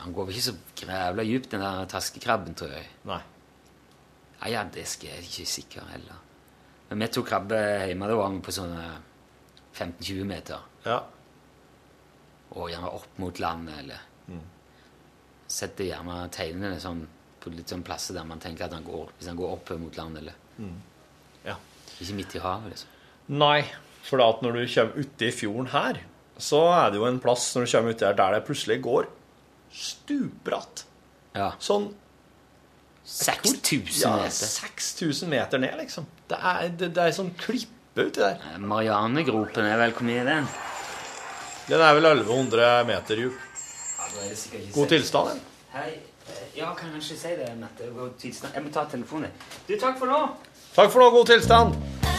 Han går vel ikke så grævla djupt, den der taskekrabben, tror jeg. Nei. Ja, ja, det skal jeg ikke sikker heller. Men vi tok krabbe hjemme, da var vi på sånne 15-20 meter. Ja. Og gjerne opp mot landet, eller Mm. Setter gjerne tegnene sånn på litt sånn plasser der man tenker at han går Hvis han går opp mot landet, eller ja. ikke midt i havet, liksom. Nei, for da at når du kommer uti fjorden her, så er det jo en plass når du kommer uti her der det plutselig går stupbratt. Ja. Sånn 6000 ja, meter. 6000 meter ned, liksom. Det er, det, det er sånn klippe uti der. Marianegropen er vel hvor mye er den? Den er vel 1100 meter dyp. Ja, God tilstand, den. Ja, kan kanskje si det, Mette? Jeg må ta telefonen. Du, takk for nå. Takk for nå, god tilstand.